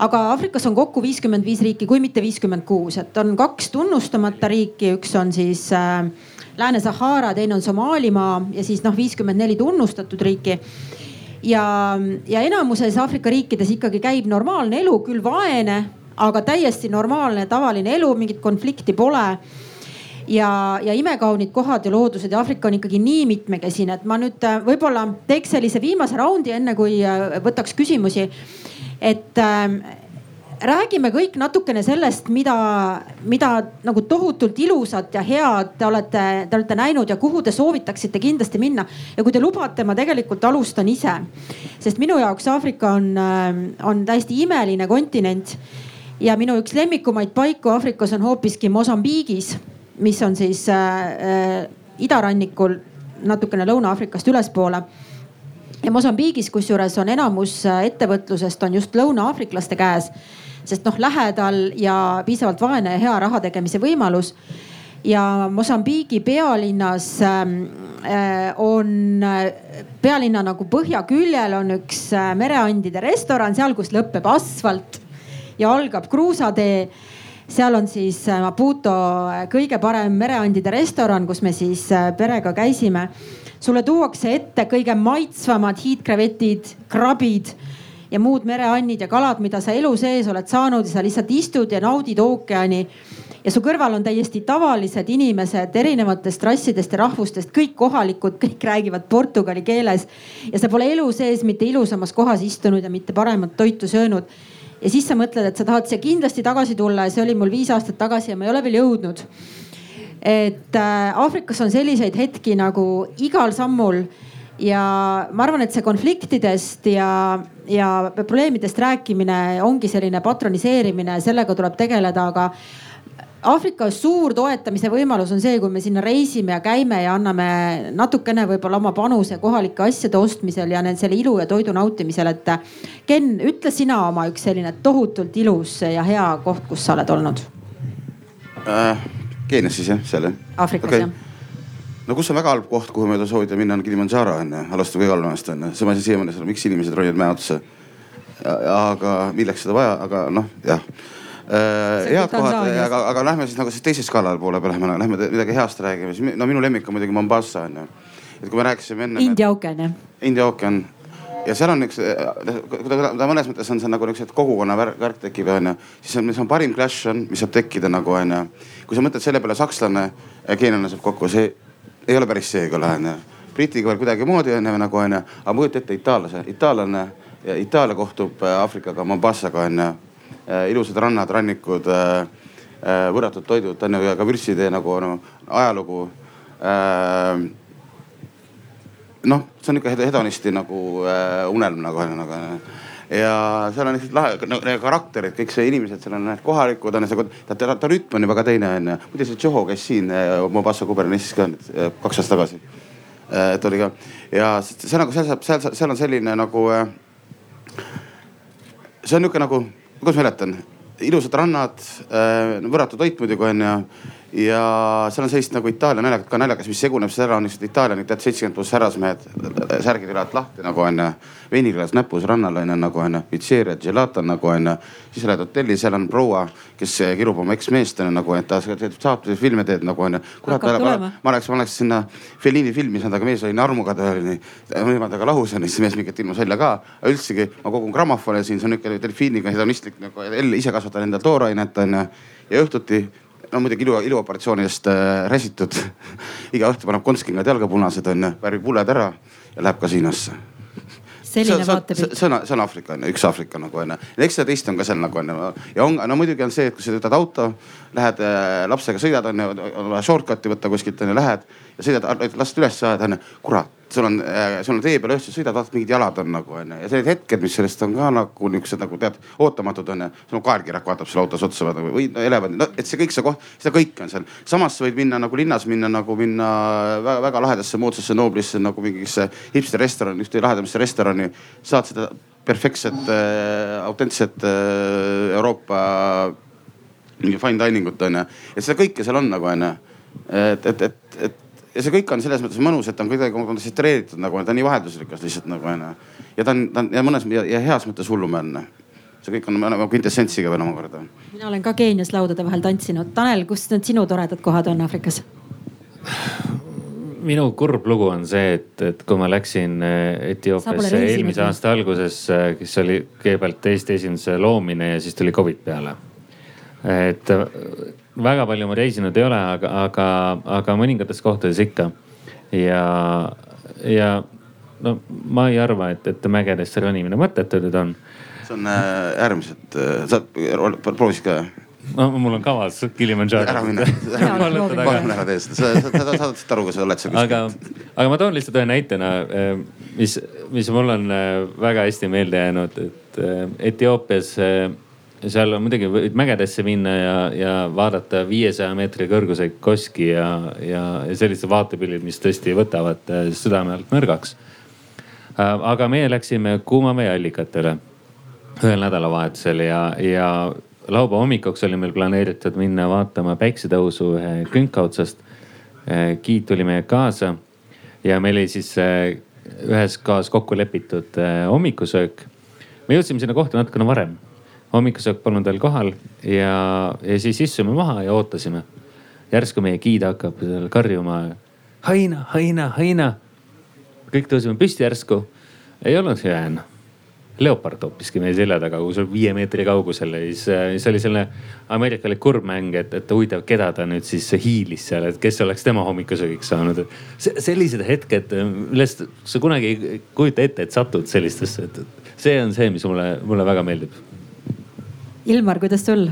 aga Aafrikas on kokku viiskümmend viis riiki, kui mitte viiskümmend kuus, et on kaks tunnustamata riiki, üks on siis äh, Lääne-Sahara, teine on Somaalimaa ja siis noh, viiskümmend neli tunnustatud riiki ja, ja enamuses Aafrika riikides ikkagi käib normaalne elu, küll vaene, aga täiesti normaalne, tavaline elu, mingit konflikti pole ja, ja imekaunid kohad ja loodused ja Aafrika on ikkagi nii mitmekesine, et ma nüüd äh, võib-olla teeks sellise viimase raundi, enne kui äh, võtaks küsimusi. et äh, räägime kõik natukene sellest, mida, mida nagu tohutult ilusat ja head te olete, te olete näinud ja kuhu te soovitaksite kindlasti minna. ja kui te lubate, ma tegelikult alustan ise. sest minu jaoks Aafrika on, on täiesti imeline kontinent. ja minu üks lemmikumaid paiku Aafrikas on hoopiski Mosambiigis, mis on siis äh, idarannikul natukene Lõuna-Aafrikast ülespoole ja Mosambiigis, kusjuures on enamus ettevõtlusest on just lõuna-aafriklaste käes sest noh, lähedal ja piisavalt vaene ja hea raha tegemise võimalus ja Mosambiigi pealinnas ähm, äh, on, äh, pealinna nagu põhjaküljel on üks äh, mereandide restoran, seal, kus lõpeb asfalt ja algab kruusatee. seal on siis Maputo kõige parem mereandide restoran, kus me siis perega käisime. sulle tuuakse ette kõige maitsvamad hiidkrevetid, krabid ja muud mereannid ja kalad, mida sa elu sees oled saanud ja sa lihtsalt istud ja naudid ookeani. ja su kõrval on täiesti tavalised inimesed erinevatest rassidest ja rahvustest, kõik kohalikud, kõik räägivad portugali keeles. ja sa pole elu sees mitte ilusamas kohas istunud ja mitte paremat toitu söönud ja siis sa mõtled, et sa tahad siia kindlasti tagasi tulla ja see oli mul viis aastat tagasi ja ma ei ole veel jõudnud. et äh, Aafrikas on selliseid hetki nagu igal sammul ja ma arvan, et see konfliktidest ja, ja probleemidest rääkimine ongi selline patroniseerimine, sellega tuleb tegeleda, aga Aafrika suur toetamise võimalus on see, kui me sinna reisime ja käime ja anname natukene võib-olla oma panuse kohalike asjade ostmisel ja selle ilu ja toidu nautimisel, et. Ken, ütle sina oma üks selline tohutult ilus ja hea koht, kus sa oled olnud äh,? Keenias siis jah, seal jah? Aafrikas Okei. jah. No kus on väga halb koht, kuhu mööda soovida minna, on Kilimandžaro onju, alustada kõige halvemast onju. see ei saa siiamaani seda, miks inimesed ronivad mäe otsa. aga milleks seda vaja, aga noh, jah. See head kohad, aga, aga lähme siis nagu siis teise skaala poole peale, lähme, lähme midagi heast räägime, siis no minu lemmik on muidugi Mombasa onju. et kui me rääkisime enne. India ookean jah. India ookean ja seal on üks, kui ta, ta mõnes mõttes on see nagu niisugune kogukonna värk tekib onju. siis on, mis on parim clash on, mis saab tekkida nagu onju. kui sa mõtled selle peale, sakslane ja geenlane saab kokku, see ei ole päris see küll onju. Britiga veel kuidagimoodi onju nagu onju, aga kujuta ette itaallase, itaallane Itaalia kohtub äh, Aafrikaga, Mombasaga onju. ilusad rannad, rannikud, võrratud toidud onju ja ka vürtsitee nagu no, ajalugu noh, see on ikka hed- hedonisti nagu äh, unelm nagu on nagu. Ja seal on lihtsalt lahe no, need karakterid, kõik see inimesed seal on need kohalikud on see, ta, ta, ta rütm on ju väga teine onju. muide see Joho käis siin äh, Mombasa kubernessis ka nüüd äh, kaks aastat tagasi. et oli ka ja see nagu seal saab, seal, seal on selline nagu äh, see on nihuke nagu, kuidas ma seletan, ilusad rannad, võrratu toit muidugi onju. Ja seal on sellist nagu Itaalia naljakat ka naljakas, mis seguneb siis ära, on lihtsalt Itaalia nüüd tead seitsekümmend pluss härrasmehed, särgid üle alt lahti nagu onju. veiniklaas näpus rannal onju nagu onju, pitseeria, gelato nagu onju. siis lähed hotelli, seal on proua, kes kirub oma eksmeest onju nagu, et ta saatusi, filme teeb nagu onju. kurat, ma, tulema. ma ma oleks sinna Fellini filmi saanud, aga mees oli nii armuga, ta oli nii, niimoodi aga lahus on, siis mees mingit ilmus välja ka. üldsegi ma kogun grammofone siin, see on niisugune delfiiniga hedonistlik nagu, ise kasvatan endale toorainet onju. ja õhtuti, no muidugi ilu, iluoperatsioonidest äh, räsitud [laughs] iga õhtu paneb kontskingad jalga punased onju, värvib hulled ära ja läheb kasiinosse selline see, vaatepilt. see on, see on Aafrika on ju, üks Aafrika nagu on ju. ja eks seda teist on ka seal nagu on ju. ja on, no muidugi on see, et kui sa võtad auto, lähed äh, lapsega sõidad on ju, on vaja shortcut'i võtta kuskilt on ju, lähed ja sõidad, last üles saada on ju. kurat, sul on äh,, sul on tee peal õhtul sõidad, vaatad mingid jalad on nagu on ju. ja need hetked, mis sellest on ka nagu niuksed nagu tead ootamatud on ju. sul on kaelkirjak vaatab sulle autos otsa vaata või no, elevant, no et see kõik see koht, seda kõike on seal. samas sa võid minna nagu linnas minna nagu minna väga, väga lahedasse moodsasse nooblisse nagu mingisse hipster restorani, ühte lahedamasse restorani. saad seda perfektset äh,, autentset äh, Euroopa mingi fine dining ut onju. et seda kõike seal on nagu onju. et, et, et, et ja see kõik on selles mõttes mõnus, et ta on kuidagi kontsentreeritud nagu, ta on nii vaheldusrikas lihtsalt nagu onju. ja ta on, ta on ja mõnes ja, ja heas mõttes hullumeelne. see kõik on nagu kvintessentsiga veel omakorda. mina olen ka Keenias laudade vahel tantsinud. Tanel, kus need sinu toredad kohad on Aafrikas? minu kurb lugu on see, et, et kui ma läksin pole Etioopiasse eelmise aasta alguses, kes oli kõigepealt Eesti esinduse loomine ja siis tuli Covid peale. et väga palju ma reisinud ei ole, aga, aga, aga mõningates kohtades ikka. ja, ja no ma ei arva, et, et mägedesse ronimine mõttetu nüüd on. see on äh, äärmiselt äh,, sa proovisid ka? no mul on kavas Kilimandžaro. ära mine, palun [laughs] ära tee seda, sa, sa, sa saad siit aru, kui sa oled seal aga, aga ma toon lihtsalt ühe näitena, mis, mis mul on äh, väga hästi meelde jäänud, et äh, Etioopias äh, seal on muidugi võid mägedesse minna ja, ja vaadata viiesaja meetri kõrguseid koski ja, ja, ja sellised vaatepildid, mis tõesti võtavad äh, südame alt nõrgaks. aga meie läksime kuumavee allikatele ühel nädalavahetusel ja, ja laupäeva hommikuks oli meil planeeritud minna vaatama päiksetõusu ühe künka otsast. giid tuli meiega kaasa ja meil oli siis ühes kohas kokku lepitud hommikusöök. me jõudsime sinna kohta natukene varem. Hommikusöök polnud veel kohal ja, ja siis istusime maha ja ootasime. järsku meie giid hakkab seal karjuma. Haina, Haina, Haina. kõik tõusime püsti järsku. ei olnud hüään leopard hoopiski meie selja taga, kus oli viie meetri kaugusel ja siis, siis oli selline ameerikalik kurbmäng, et, et huvitav, keda ta nüüd siis hiilis seal, et kes oleks tema hommikusöögiks saanud. sellised hetked, millest sa kunagi ei kujuta ette, et satud sellistesse, et see on see, mis mulle, mulle väga meeldib. Ilmar, kuidas sul?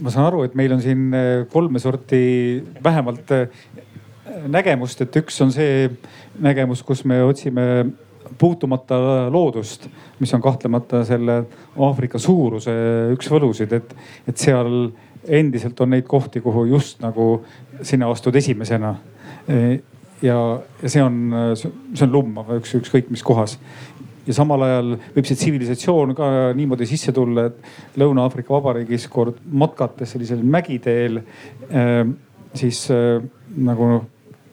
ma saan aru, et meil on siin eh, kolme sorti vähemalt eh, nägemust, et üks on see nägemus, kus me otsime puutumata loodust, mis on kahtlemata selle Aafrika suuruse üks võlusid, et, et seal endiselt on neid kohti, kuhu just nagu sina astud esimesena. ja, ja see on, see on lummav üks, ükskõik mis kohas. Ja samal ajal võib see tsivilisatsioon ka niimoodi sisse tulla, et Lõuna-Aafrika Vabariigis kord matkates sellisel mägiteel äh, siis äh, nagu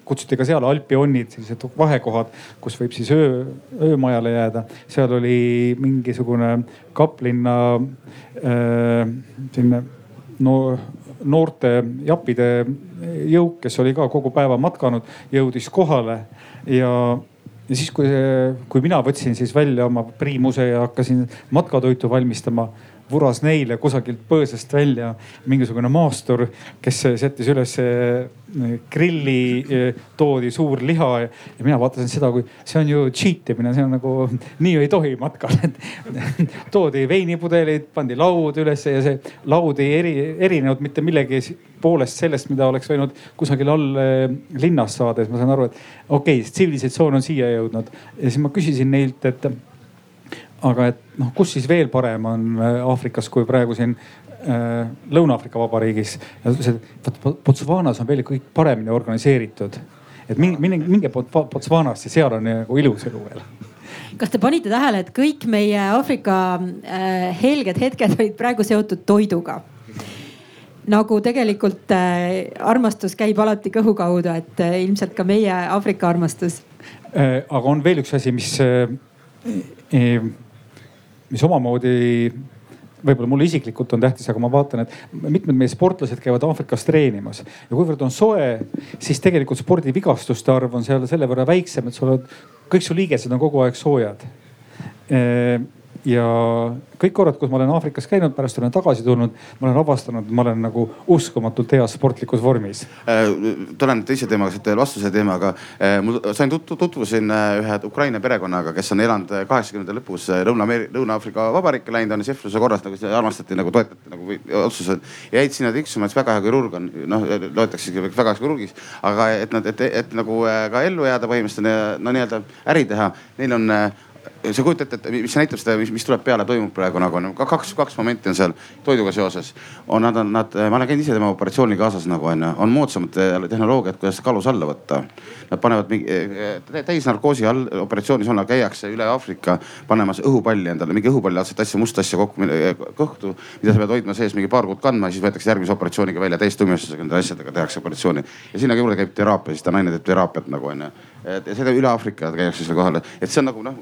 kutsuti ka seal alpionnid, sellised vahekohad, kus võib siis öö, öömajale jääda. seal oli mingisugune kaplinna äh, selline no noorte jappide jõuk, kes oli ka kogu päeva matkanud, jõudis kohale ja ja siis, kui, kui mina võtsin siis välja oma priimuse ja hakkasin matkatoitu valmistama, vuras neile kusagilt põõsast välja mingisugune maastur, kes sättis üles eh, grilli, eh, toodi suur liha ja mina vaatasin seda, kui see on ju cheat imine, see on nagu nii ei tohi matkal [laughs] toodi veinipudeleid, pandi laud ülesse ja see laud ei eri, erinenud mitte millegi poolest sellest, mida oleks võinud kusagil all eh, linnas saada, siis ma saan aru, et okei okay,, tsivilisatsioon on siia jõudnud. Ja siis ma küsisin neilt, et aga et noh, kus siis veel parem on äh, Aafrikas kui praegu siin äh, Lõuna-Aafrika Vabariigis. Botswanas on veel kõik paremini organiseeritud. et minge, minge, minge Botswanasse, seal on nagu ilus elu veel kas te panite tähele, et kõik meie Aafrika äh, helged hetked olid praegu seotud toiduga? nagu tegelikult äh, armastus käib alati kõhu kaudu, et äh, ilmselt ka meie Aafrika armastus äh,. aga on veel üks asi, mis äh, äh, mis omamoodi võib-olla mulle isiklikult on tähtis, aga ma vaatan, et mitmed meie sportlased käivad Aafrikas treenimas ja kuivõrd on soe, siis tegelikult spordivigastuste arv on seal selle võrra väiksem, et sul on, kõik su liigesed on kogu aeg soojad ja kõik korrad, kus ma olen Aafrikas käinud, pärast olen tagasi tulnud, ma olen avastanud, ma olen nagu uskumatult heas sportlikus vormis äh,. tulen teise teemaga, siit vastuse teemaga äh,. mul sain tutvu, tutvusin äh, ühe Ukraina perekonnaga, kes on elanud äh, kaheksakümnendate lõpus äh, Lõuna-Ameerika, Lõuna-Aafrika Vabariiki läinud, on šefluse korras nagu armastati nagu toetati nagu otsused. jäid sinna tiksuma, et väga hea kirurg on, noh loetakse väga heaks kirurgiks. aga et nad, et, et, et nagu ka ellu jääda põhimõtteliselt, no nii-öelda äri teha, neil on sa kujutad ette, et mis näitab seda, mis, mis tuleb peale, toimub praegu nagu on kaks, kaks momenti on seal toiduga seoses. on nad, nad, ma olen käinud ise tema operatsiooni kaasas nagu onju, on moodsamad tehnoloogiad, kuidas kalus alla võtta. Nad panevad mingi eh, täisnarkoosi all operatsioonis on, käiakse üle Aafrika panemas õhupalli endale, mingi õhupallilaadset asja, musta asja kokku eh, kõhtu, mida sa pead hoidma sees mingi paar kuud kandma ja siis võetakse järgmise operatsiooniga välja täiesti umestusega nende asjadega tehakse operatsiooni. ja sinna juurde käib teraapia, siis ta naine teeb teraapiat nagu onju et seda üle Aafrika käiakse selle kohal, et see on nagu noh,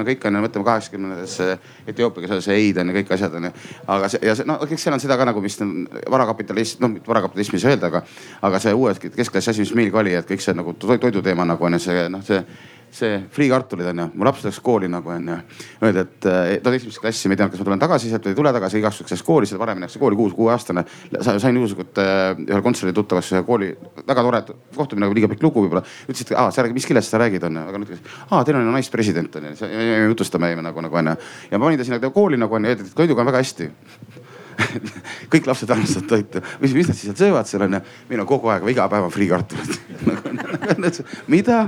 me kõik on ju, mõtleme kaheksakümnendatesse Etioopiaga seoses Eid on ju kõik asjad on ju. aga see ja see no kõik seal on seda ka nagu, mis varakapitalism, noh varakapitalismi ei saa öelda, aga, aga see uue keskklassi asi, mis meil ka oli, et kõik see nagu toiduteema nagu on ju see noh, see see friikartulid onju, mu laps läks kooli nagu onju. Öeldi, et eh, ta oli esimesse klassi, ma ei teadnud, kas ma tulen tagasi sealt või ei tule tagasi, igaks juhuks läks kooli, seda varem minnakse kooli, kuus, kuueaastane. sain juhuslikult eh, ühel kontserdil tuttavaks ühe kooli, väga tore kohtumine, nagu liiga pikk lugu võib-olla. ütles, et aa, sa räägid, mis keeles sa räägid onju, aga nüüd ütles, aa teil on ju naispresident onju, jutustame nagu, nagu onju. ja ma panin ta sinna kooli nagu onju, öeldi, et toiduga on väga hästi [laughs] kõik lapsed armastavad toitu. mis, mis nad siis seal söövad seal onju? meil on kogu aeg, iga päev on friikartulid [laughs] [laughs] mida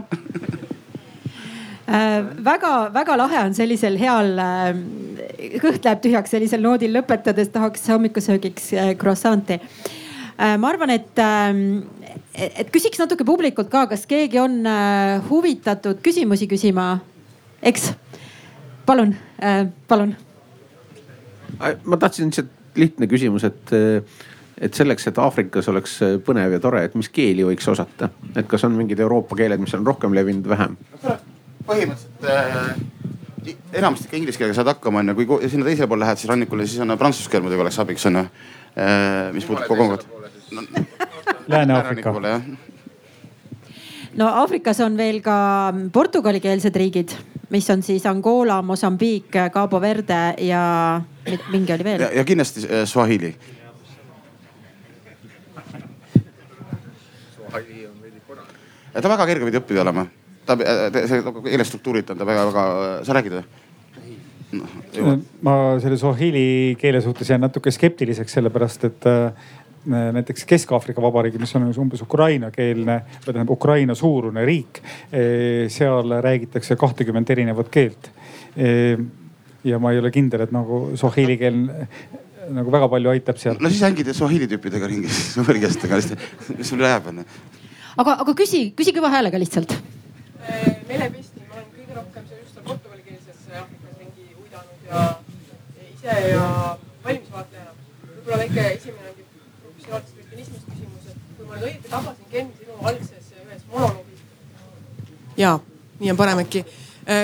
väga-väga äh, lahe on sellisel heal, äh, kõht läheb tühjaks sellisel noodil lõpetades, tahaks hommikusöögiks äh, croissant'i. ma arvan, et, et küsiks natuke publikult ka, kas keegi on huvitatud küsimusi küsima? eks, palun, palun. ma tahtsin lihtsalt lihtne küsimus, et et selleks, et Aafrikas oleks põnev ja tore, et mis keeli võiks osata, et kas on mingid Euroopa keeled, mis on rohkem levinud, vähem? Põhimõtteliselt äh, enamasti ikka inglise keelega saad hakkama onju, kui sinna teisele poole lähed, siis rannikule, siis on prantsuse keel muidugi oleks abiks onju äh,. mis puudutab Kongot no,. Lääne-Aafrika. no Aafrikas on veel ka portugalikeelsed riigid, mis on siis Angola, Mosambiik, Cabo Verde ja mingi oli veel. ja kindlasti äh, Swahili. ta väga kerge pidi õppida olema ta, see keelestruktuurid on ta väga-väga, sa räägid või? No, ma selle Swahili keele suhtes jään natuke skeptiliseks, sellepärast et äh, näiteks Kesk-Aafrika Vabariigi, mis on umbes ukrainakeelne või tähendab Ukraina suurune riik. E, seal räägitakse kahtekümmet erinevat keelt. E, ja ma ei ole kindel, et nagu Swahili keel nagu väga palju aitab seal. no siis hängid Swahili tüüpidega ringis, [laughs] võrgestega, mis sul jääb onju. aga, aga küsi, küsi kõva häälega lihtsalt Mele Pesti, ma olen kõige rohkem just aastal portugalikeelses Aafrikas ringi uidanud ja ise ja valimisvaatlejana. võib-olla väike esimene professionaalsest kristinismist küsimus, et kui ma nüüd õieti tabasin, Ken, sinu algses ühes monoloogis. ja, nii on parem äkki.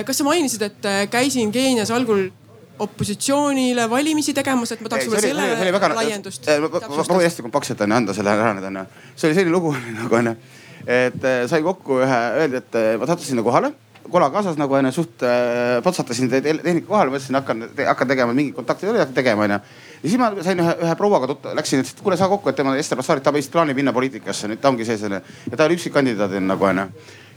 kas sa mainisid, et käisin Keenias algul opositsioonile valimisi tegemas, et ma tahaks võib-olla selle laiendust. ma proovin hästi kompaktselt onju anda selle ära nüüd onju. see oli selline lugu nagu onju, et äh, sai kokku ühe, öeldi, et äh, ma sattusin sinna kohale kola kaasas nagu onju, suht äh, potsatasin tehnika kohale, mõtlesin, hakkan, hakkan tegema mingeid kontakte oli, hakkan tegema onju. ja siis ma sain ühe, ühe prouaga tuttu, läksin, ütles, et kuule, saa kokku, et tema Ester Bassaarit, ta vist plaanib minna poliitikasse, nüüd ta ongi see selline ja ta oli üksikkandidaadina nagu onju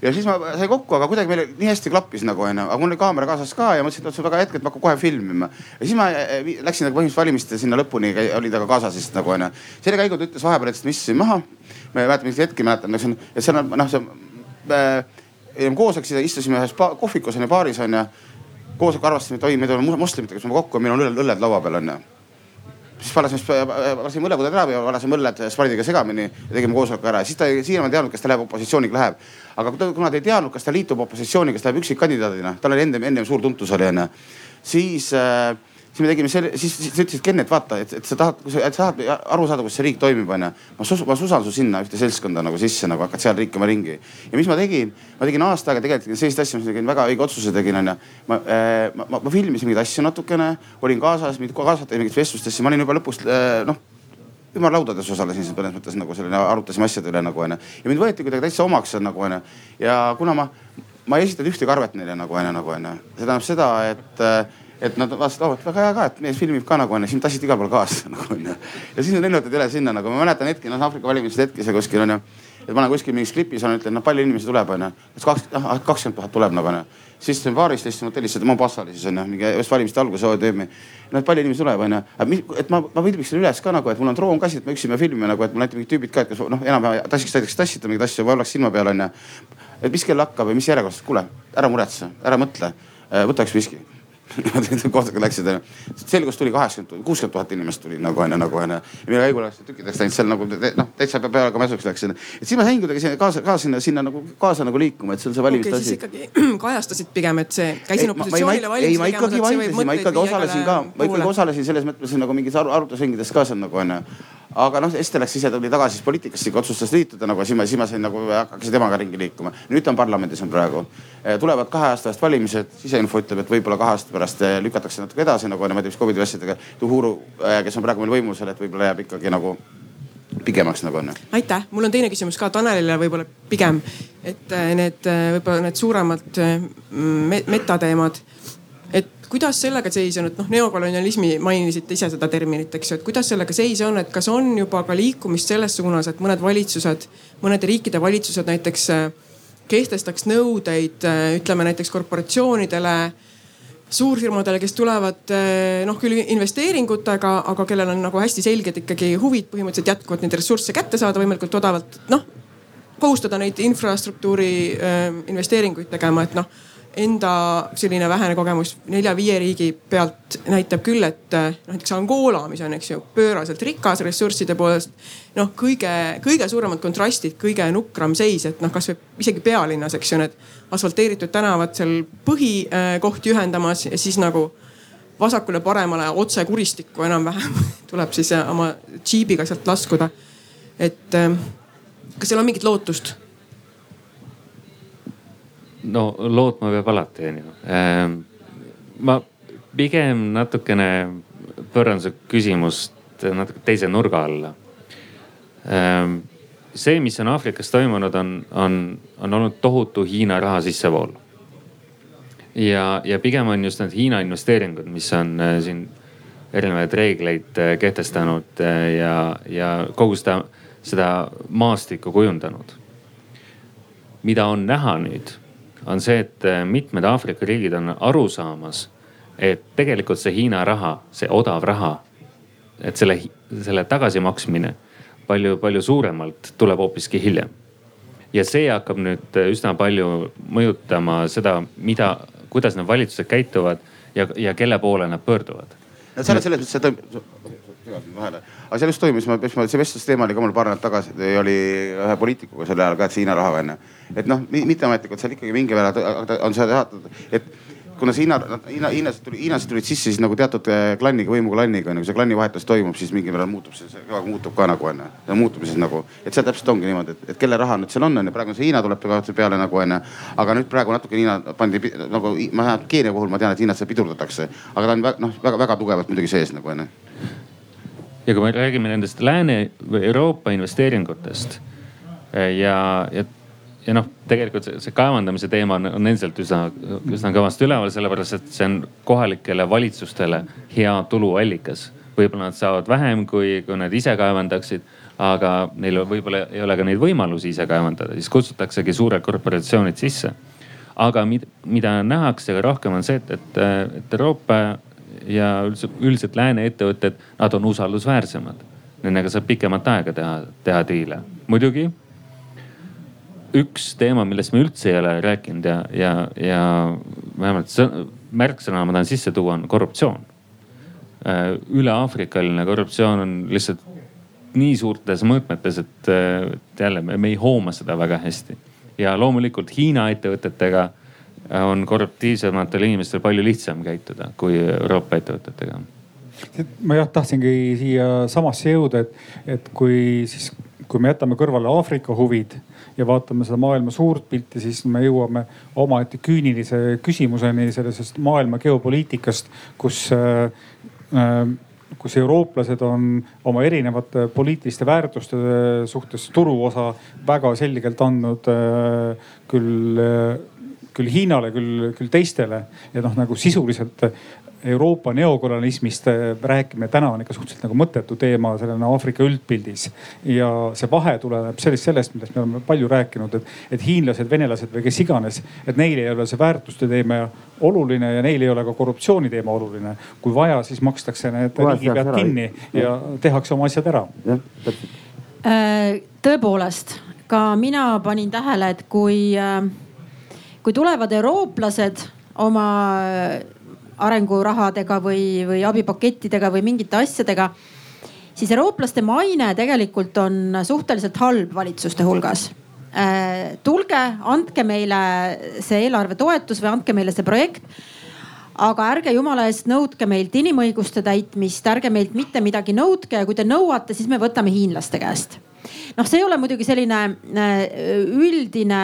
ja siis ma sai kokku, aga kuidagi meil nii hästi klappis nagu onju, aga mul oli kaamera kaasas ka ja mõtlesin, et see on väga hetk, et ma hakkan kohe filmima. ja siis ma eh, läksin nagu põhimõtteliselt valimiste sinna lõpuni, oli ta ka kaasas vist nagu onju. selle käigu ta ütles vahepeal, et ma istusin maha. ma ei mäleta, mis hetki mäletan, see on, et seal on noh, see äh,. koos läks, istusime ühes kohvikus onju, baaris onju. koosoleku arvastasime, et oi, me tuleme moslemitega kokku ja meil on õlled laua peal onju siis valasime, valasime õllepudel ära ja valasime õlled spardiga segamini ja tegime koosoleku ära. siis ta siiamaani ei teadnud, kas ta läheb opositsiooniga läheb. aga kuna ta ei teadnud, kas ta liitub opositsiooniga, kas ta läheb üksikkandidaadina, tal oli ennem, ennem suur tuntus oli onju. siis äh, siis me tegime selle, siis, siis ta ütles, et Ken, et vaata, et, et sa tahad, kui sa tahad aru saada, kuidas see riik toimib, onju. ma sus-, ma susan su sinna ühte seltskonda nagu sisse, nagu hakkad seal riikima ringi. ja mis ma tegin, ma tegin aasta aega tegelikult selliseid asju, mis ma tegin väga õige otsuse tegin, onju. ma äh,, ma, ma, ma filmisin mingeid asju natukene, olin kaasas, mind kaasati mingites vestlustesse, ma olin juba lõpuks äh, noh ümarlaudades osalesin siin mõnes mõttes nagu selline, arutasime asjade üle nagu onju. ja mind võeti kuidagi täitsa omaks nagu onju. ja kuna ma, ma ei esitanud ühtegi arvet neile nagu onju, nagu onju. see tähendab seda, et äh, et nad vaatasid, oh väga hea ka, et mees filmib ka nagu onju, siin tassid igal pool kaasa [laughs] nagu onju. ja siis nad lennutati üle sinna nagu, ma mäletan hetki, noh Aafrika valimised hetkes ja kuskil onju. et ma olen kuskil mingis klipis olen, ütlen, noh palju inimesi tuleb onju. kas kakskümmend, ah kakskümmend tuhat tuleb nagu onju. siis istusin baaris, istusin hotellis, Mombasa oli siis onju, mingi just valimiste alguses OTM-i. noh, et palju inimesi tuleb onju, et ma, ma filmiksin üles ka nagu, et mul on droon käsil, et ma üksi pean filmima nagu, et mul näiteks mingid tüübid ka, et kes noh, enam-vähem tassiks näiteks tassida mingeid asju, oleks silma peal onju. et mis kell hakkab või mis järjekorras, kuule ära muretse, ära mõtle, võta üks viski [laughs] kohtuga läksid selgus tuli kaheksakümmend, kuuskümmend tuhat inimest tuli nagu onju, nagu onju. ja mille käigu läks tükkideks läinud seal nagu noh, täitsa peale ka mäsuks läks sinna. et siis ma sain kuidagi sinna kaasa, kaasa sinna, sinna nagu kaasa nagu liikuma, et see on see valimiste okay, asi. ikkagi [clears throat] kajastasid pigem, et see, käisin opositsioonile valimis tegemas. ei, ma ikkagi vaidlesin, ma ikkagi osalesin ka, ma ikkagi osalesin selles mõttes nagu mingis arutlusringides ka seal nagu onju aga noh, Ester läks ise, tuli tagasi siis poliitikasse, ikka otsustas liituda nagu, siis ma, siis ma sain nagu, hakkasin temaga ringi liikuma. nüüd ta on parlamendis on praegu. Tulevad kahe aasta eest valimised, siseinfo ütleb, et võib-olla kahe aasta pärast eh, lükatakse natuke edasi nagu, tea, mis Covidi asjadega. Tuhuru, eh, kes on praegu meil võimusel, et võib-olla jääb ikkagi nagu pikemaks nagu on. aitäh, mul on teine küsimus ka Tanelile võib-olla pigem, et need võib-olla need suuremad metateemad kuidas sellega seis on, et noh, neokolonialismi mainisite ise seda terminit, eks ju, et kuidas sellega seis on, et kas on juba ka liikumist selles suunas, et mõned valitsused, mõnede riikide valitsused näiteks kehtestaks nõudeid, ütleme näiteks korporatsioonidele suurfirmadele, kes tulevad äh, noh küll investeeringutega, aga kellel on nagu hästi selged ikkagi huvid põhimõtteliselt jätkuvalt neid ressursse kätte saada võimalikult odavalt, noh kohustada neid infrastruktuuri investeeringuid tegema, et noh enda selline vähene kogemus nelja-viie riigi pealt näitab küll, et noh näiteks Angola, mis on, eks ju, pööraselt rikas ressursside poolest. noh, kõige, kõige suuremad kontrastid, kõige nukram seis, et noh, kasvõi isegi pealinnas, eks ju, need asfalteeritud tänavad seal põhikohti ühendamas ja siis nagu vasakule-paremale otse kuristikku enam-vähem [laughs] tuleb siis oma džiibiga sealt laskuda. et kas seal on mingit lootust? No lootma peab alati, onju. Ehm, ma pigem natukene pööran su küsimust natuke teise nurga alla. Ehm, see, mis on Aafrikas toimunud, on, on, on olnud tohutu Hiina raha sissevool. ja, ja pigem on just need Hiina investeeringud, mis on äh, siin erinevaid reegleid äh, kehtestanud äh, ja, ja kogu seda, seda maastikku kujundanud. mida on näha nüüd on see, et äh, mitmed Aafrika riigid on aru saamas, et tegelikult see Hiina raha, see odav raha, et selle, selle tagasimaksmine palju-palju suuremalt tuleb hoopiski hiljem. ja see hakkab nüüd äh, üsna palju mõjutama seda, mida, kuidas need valitsused käituvad ja, ja kelle poole nad pöörduvad. no selles, selles mõttes segasin vahele. aga seal just toimus, ma, see vestlusteema oli ka mul paar nädalat tagasi, oli ühe poliitikuga sel ajal ka, et see Hiina raha onju. et noh, mitteametlikult seal ikkagi mingi verra on seda teatud, et kuna see Hiina, Hiina, Hiinast tuli, Hiinast tulid sisse siis nagu teatud eh, klanniga, võimuklanniga onju, kui see klannivahetus toimub, siis mingil määral muutub see, see muutub ka nagu onju. see muutub siis nagu, et seal täpselt ongi niimoodi, et, et kelle raha nüüd seal on onju, praegu see Hiina tuleb peale nagu onju. aga nüüd praegu natuke Hiina pandi nagu, ma tean, Keenia puhul ma tean, et Hiinat seal pidurdatakse, aga ta on noh väga-väga tugevalt muidugi sees nagu onju. Ja kui me räägime nendest Lääne või Euroopa investeeringutest eh, ja, ja ja noh, tegelikult see, see kaevandamise teema on, on endiselt üsna, üsna kõvasti üleval, sellepärast et see on kohalikele valitsustele hea tuluallikas. võib-olla nad saavad vähem, kui, kui nad ise kaevandaksid, aga neil võib-olla ei ole ka neid võimalusi ise kaevandada, siis kutsutaksegi suured korporatsioonid sisse. aga mida, mida nähakse rohkem on see, et, et, et Euroopa ja üldiselt, üldiselt lääne ettevõtted, nad on usaldusväärsemad. Nendega saab pikemat aega teha, teha diile. muidugi üks teema, millest me üldse ei ole rääkinud ja, ja, ja vähemalt märksõna ma tahan sisse tuua, on korruptsioon. Äh, üle-aafrikaline korruptsioon on lihtsalt nii suurtes mõõtmetes, et, et jälle me, me ei hooma seda väga hästi. ja loomulikult Hiina ettevõtetega on korruptiivsematel inimestel palju lihtsam käituda kui Euroopa ettevõtetega. Ma jah tahtsingi siia samasse jõuda, et, et kui siis, kui me jätame kõrvale Aafrika huvid ja vaatame seda maailma suurt pilti, siis me jõuame omaette küünilise küsimuseni sellisest maailma geopoliitikast, kus äh, äh, kus eurooplased on oma erinevate poliitiliste väärtuste suhtes turuosa väga selgelt andnud äh, küll küll Hiinale, küll, küll teistele ja noh, nagu sisuliselt Euroopa neokolonialismist äh, rääkimine täna on ikka suhteliselt nagu mõttetu teema sellena Aafrika üldpildis. ja see vahe tuleneb sellest, sellest, millest me oleme palju rääkinud, et, et hiinlased, venelased või kes iganes, et neil ei ole see väärtuste teema oluline ja neil ei ole ka korruptsiooni teema oluline. kui vaja, siis makstakse need riigipead kinni ja tehakse oma asjad ära. Äh, tõepoolest, ka mina panin tähele, et kui, äh, kui tulevad eurooplased oma arengurahadega või, või abipakettidega või mingite asjadega, siis eurooplaste maine tegelikult on suhteliselt halb valitsuste hulgas äh, tulge, andke meile see eelarvetoetus või andke meile see projekt. aga ärge jumala eest nõudke meilt inimõiguste täitmist, ärge meilt mitte midagi nõudke ja kui te nõuate, siis me võtame hiinlaste käest. noh, see ei ole muidugi selline äh, üldine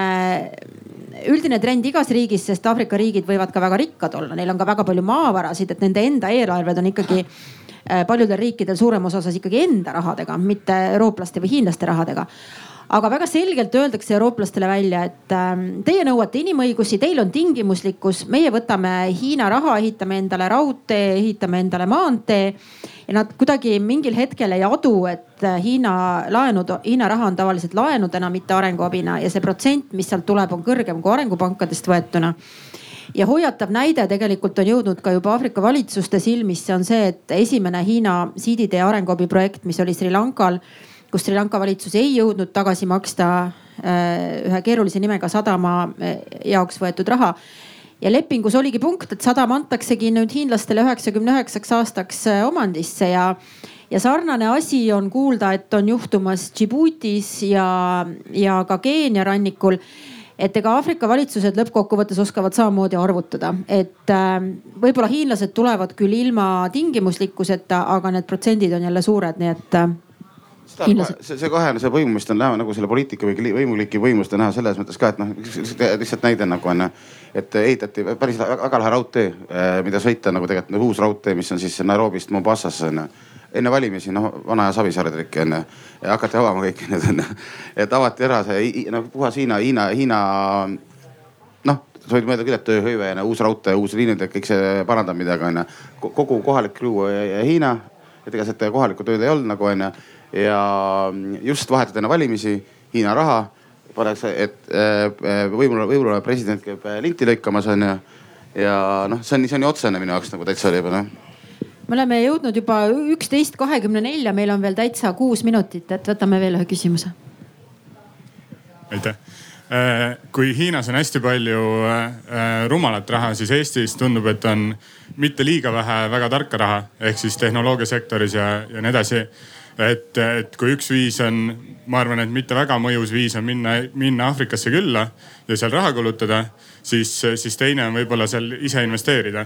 üldine trend igas riigis, sest Aafrika riigid võivad ka väga rikkad olla, neil on ka väga palju maavarasid, et nende enda eelarved on ikkagi äh, paljudel riikidel suuremas osas ikkagi enda rahadega, mitte eurooplaste või hiinlaste rahadega aga väga selgelt öeldakse eurooplastele välja, et äh, teie nõuate inimõigusi, teil on tingimuslikkus, meie võtame Hiina raha, ehitame endale raudtee, ehitame endale maantee. ja nad kuidagi mingil hetkel ei adu, et äh, Hiina laenud, Hiina raha on tavaliselt laenudena, mitte arenguabina. Ja see protsent, mis sealt tuleb, on kõrgem kui arengupankadest võetuna. Ja hoiatav näide tegelikult on jõudnud ka juba Aafrika valitsuste silmisse, on see, et esimene Hiina siiditee arenguabi projekt, mis oli Sri Lankal kus Sri Lanka valitsus ei jõudnud tagasi maksta äh, ühe keerulise nimega sadama äh, jaoks võetud raha. Ja lepingus oligi punkt, et sadam antaksegi nüüd hiinlastele üheksakümne üheksaks aastaks äh, omandisse ja, ja sarnane asi on kuulda, et on juhtumas Djiboutis ja, ja ka Keenia rannikul et ega Aafrika valitsused lõppkokkuvõttes oskavad samamoodi arvutada, et võib-olla hiinlased tulevad küll ilma tingimuslikkuseta, aga need protsendid on jälle suured, nii et äh, see, see kahe, see võimumist on näha nagu selle poliitika või võimuliki võimust on näha selles mõttes ka, et noh, lihtsalt näide nagu on, et ehitati päris väga lahe raudtee, eh, mida sõita nagu tegelikult uus raudtee, mis on siis Nairobist Mombassasse onju enne valimisi, noh vana aja Savisaare trikk onju. ja hakati avama kõiki need onju. et avati ära see noh puhas Hiina, Hiina, Hiina noh, sa võid mõelda küll, et tööhõive ja uus raudtee, uus liinid, kõik see parandab midagi onju. kogu kohalik crew ja Hiina, et ega seda kohalikku tööd ei olnud nagu onju ja just vahetult enne valimisi Hiina raha pannakse, et äh, võimul, võimul olev president käib äh, linti lõikamas onju. ja noh, see on, see on nii otsene minu jaoks nagu täitsa oli juba noh me oleme jõudnud juba üksteist kahekümne nelja, meil on veel täitsa kuus minutit, et võtame veel ühe küsimuse. aitäh. Äh, kui Hiinas on hästi palju rumalat raha, siis Eestis tundub, et on mitte liiga vähe väga tarka raha ehk siis tehnoloogiasektoris ja, ja nii edasi et, et kui üks viis on, ma arvan, et mitte väga mõjus viis on minna, minna Aafrikasse külla ja seal raha kulutada, siis, siis teine on võib-olla seal ise investeerida.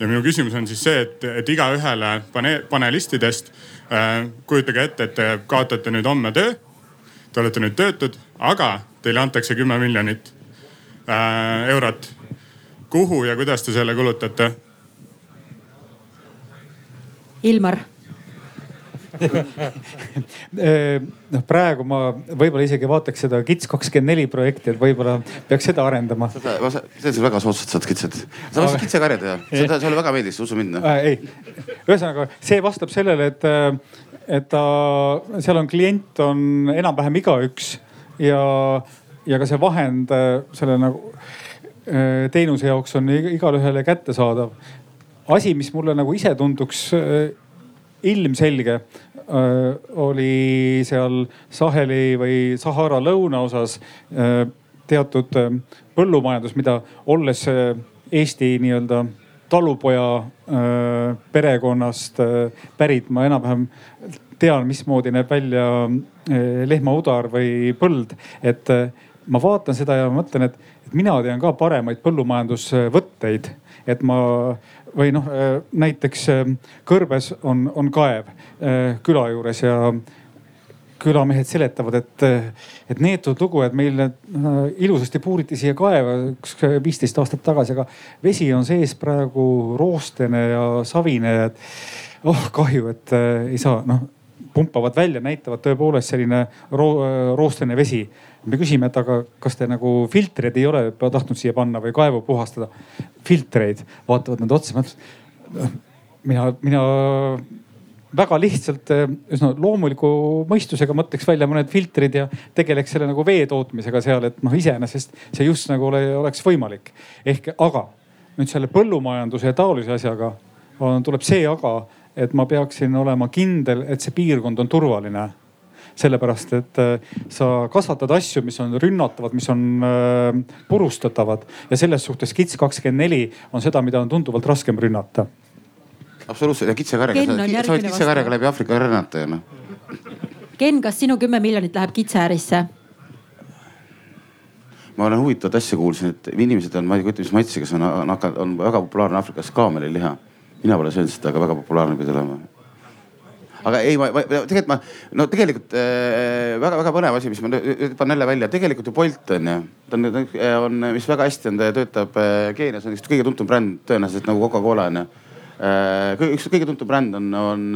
ja minu küsimus on siis see, et, et igaühele pane, panelistidest äh, kujutage ette, et te kaotate nüüd homme töö. Te olete nüüd töötud, aga teile antakse kümme miljonit äh, eurot. kuhu ja kuidas te selle kulutate? Ilmar noh, praegu ma võib-olla isegi vaataks seda KITS kakskümmend neli projekti, et võib-olla peaks seda arendama. seda, ma teed väga soodsalt saad kitsed. sa võiksid kitsekarja teha, seda, sulle väga meeldis, usu mind noh. äh,. ei, ühesõnaga see vastab sellele, et, et ta, seal on klient on enam-vähem igaüks ja, ja ka see vahend selle nagu teenuse jaoks on igale ühele kättesaadav. asi, mis mulle nagu ise tunduks ilmselge oli seal Saheli või Sahara lõunaosas teatud põllumajandus, mida olles Eesti nii-öelda talupoja perekonnast pärit, ma enam-vähem tean, mismoodi näeb välja lehmaudar või põld. et ma vaatan seda ja mõtlen, et, et mina tean ka paremaid põllumajandusvõtteid, et ma või noh, näiteks kõrbes on, on kaev küla juures ja külamehed seletavad, et, et neetud lugu, et meil ilusasti puuriti siia kaeva üks viisteist aastat tagasi, aga vesi on sees praegu roostene ja savine. et oh kahju, et ei saa, noh pumpavad välja, näitavad tõepoolest selline ro roostene vesi. Me küsime, et aga kas te nagu filtreid ei ole tahtnud siia panna või kaevu puhastada? filtreid, vaatavad nad otsa, mina, mina väga lihtsalt üsna loomuliku mõistusega mõtleks välja mõned filtrid ja tegeleks selle nagu vee tootmisega seal, et noh, iseenesest see just nagu ole, oleks võimalik. ehk aga nüüd selle põllumajanduse ja taolise asjaga on, tuleb see aga, et ma peaksin olema kindel, et see piirkond on turvaline sellepärast et äh, sa kasvatad asju, mis on rünnatavad, mis on äh, purustatavad ja selles suhtes KITS kakskümmend neli on seda, mida on tunduvalt raskem rünnata. absoluutselt ja kitsekarjaga, sa võid kitsekarjaga läbi Aafrika rännata ju noh. Ken, kas sinu kümme miljonit läheb kitseärisse? ma olen huvitavat asja kuulsin, et inimesed on, ma ei kujuta, mis matsiga see on, on, on väga populaarne Aafrikas kaameliliha mina pole söönud seda, aga väga populaarne pidi olema. Aga ei, ma, ma tegelikult ma, no tegelikult väga-väga äh, põnev asi, mis ma hüppan jälle välja, tegelikult ju Bolt on ju. ta on, on, mis väga hästi on, ta töötab äh, Keenias, on üks kõige tuntum bränd tõenäoliselt nagu Coca-Cola on ju. Äh, üks kõige tuntum bränd on, on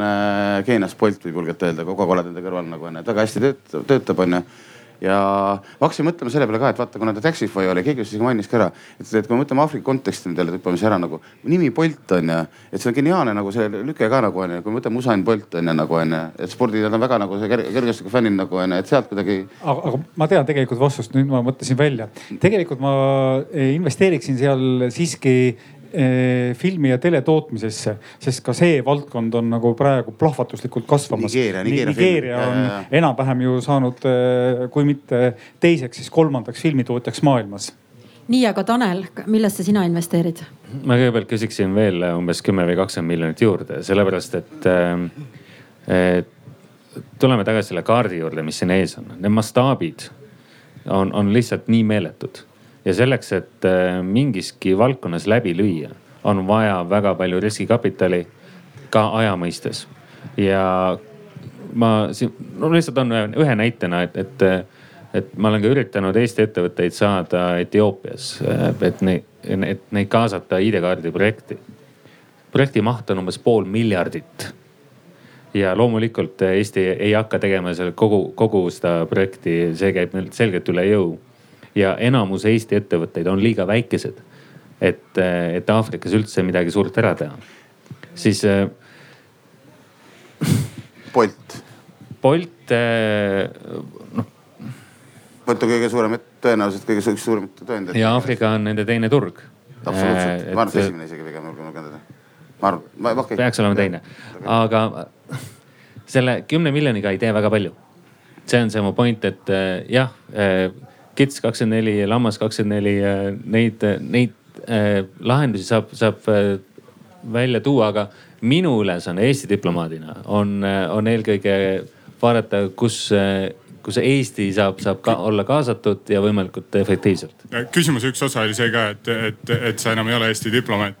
Keenias Bolt võib julgelt öelda, Coca-Cola nende kõrval nagu on, et väga hästi töötab, töötab on ju ja ma hakkasin mõtlema selle peale ka, et vaata, kuna ta Taxify oli, keegi just isegi mainis ka ära, et, et kui me mõtleme Aafrika konteksti nendele hüppame siis ära nagu nimi Bolt on ju, et see on geniaalne nagu see lüke ka nagu on ju, kui me võtame Usain Bolt on ju nagu on ju, et spordi, nad on väga nagu see kergejõustiku fännid nagu on ju, et sealt kuidagi. aga, ma tean tegelikult vastust, nüüd ma mõtlesin välja. tegelikult ma investeeriksin seal siiski Eh, filmi ja teletootmisesse, sest ka see valdkond on nagu praegu plahvatuslikult kasvamas. Nigeeria, Nigeeria, Nigeeria on enam-vähem ju saanud, eh, kui mitte teiseks, siis kolmandaks filmitootjaks maailmas nii, aga Tanel, millesse sina investeerid? ma kõigepealt küsiksin veel umbes kümme või kakskümmend miljonit juurde, sellepärast et, et tuleme tagasi selle kaardi juurde, mis siin ees on. Need mastaabid on, on lihtsalt nii meeletud ja selleks, et äh, mingiski valdkonnas läbi lüüa, on vaja väga palju riskikapitali ka aja mõistes. ja ma siin, no lihtsalt on ühe, näitena, et, et, et ma olen ka üritanud Eesti ettevõtteid saada Etioopias, et neid, et neid kaasata ID-kaardi projekti. projekti maht on umbes pool miljardit ja loomulikult Eesti ei hakka tegema seal kogu, kogu seda projekti, see käib selgelt üle jõu ja enamus Eesti ettevõtteid on liiga väikesed, et, et Aafrikas üldse midagi suurt ära teha. siis äh,. Bolt. Bolt äh, noh. Bolt on kõige suurem, tõenäoliselt kõige üks suuremaid tõendeid. ja Aafrika on nende teine turg. absoluutselt äh,, ma arvan, et esimene isegi pigem julgen öelda. ma arvan, ma okei okay.. peaks olema teine, aga selle kümne miljoniga ei tee väga palju. see on see mu point, et äh, jah äh, Kits kakskümmend neli ja Lammas kakskümmend neli, neid, neid äh, lahendusi saab, saab äh, välja tuua, aga minu ülesanne Eesti diplomaadina on, on eelkõige vaadata, kus, kus Eesti saab, saab ka olla kaasatud ja võimalikult efektiivselt. küsimuse üks osa oli see ka, et, et, et sa enam ei ole Eesti diplomaat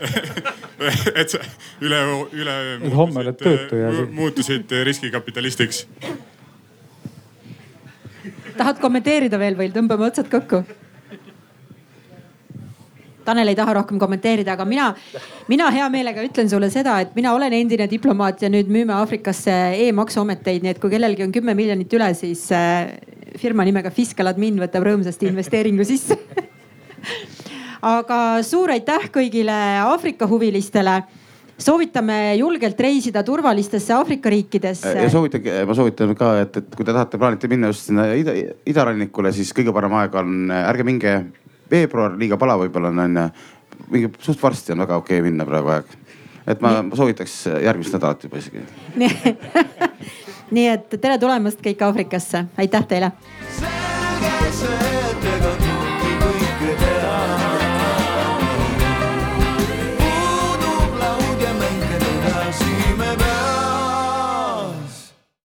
[laughs] et sa üleöö, üleöö muutusid, muutusid riskikapitalistiks. Tahad kommenteerida veel või? Tõmbame otsad kokku? Tanel ei taha rohkem kommenteerida, aga mina, mina hea meelega ütlen sulle seda, et mina olen endine diplomaat ja nüüd müüme Aafrikasse e-maksuameteid, nii et kui kellelgi on kümme miljonit üle, siis äh, firma nimega Fiscal Admin võtab rõõmsasti investeeringu sisse. [laughs] Aga suur aitäh kõigile Aafrika huvilistele soovitame julgelt reisida turvalistesse Aafrika riikidesse. ja soovitage, ma soovitan ka, et, et kui te tahate, plaanite minna just sinna ida, idarannikule, siis kõige parem aeg on, ärge minge veebruar liiga palav võib-olla on onju. mingi suht varsti on väga okei okay minna praegu aeg. et ma, ma soovitaks järgmist nädalat juba isegi [laughs] nii et tere tulemast kõik Aafrikasse, aitäh teile. selge see.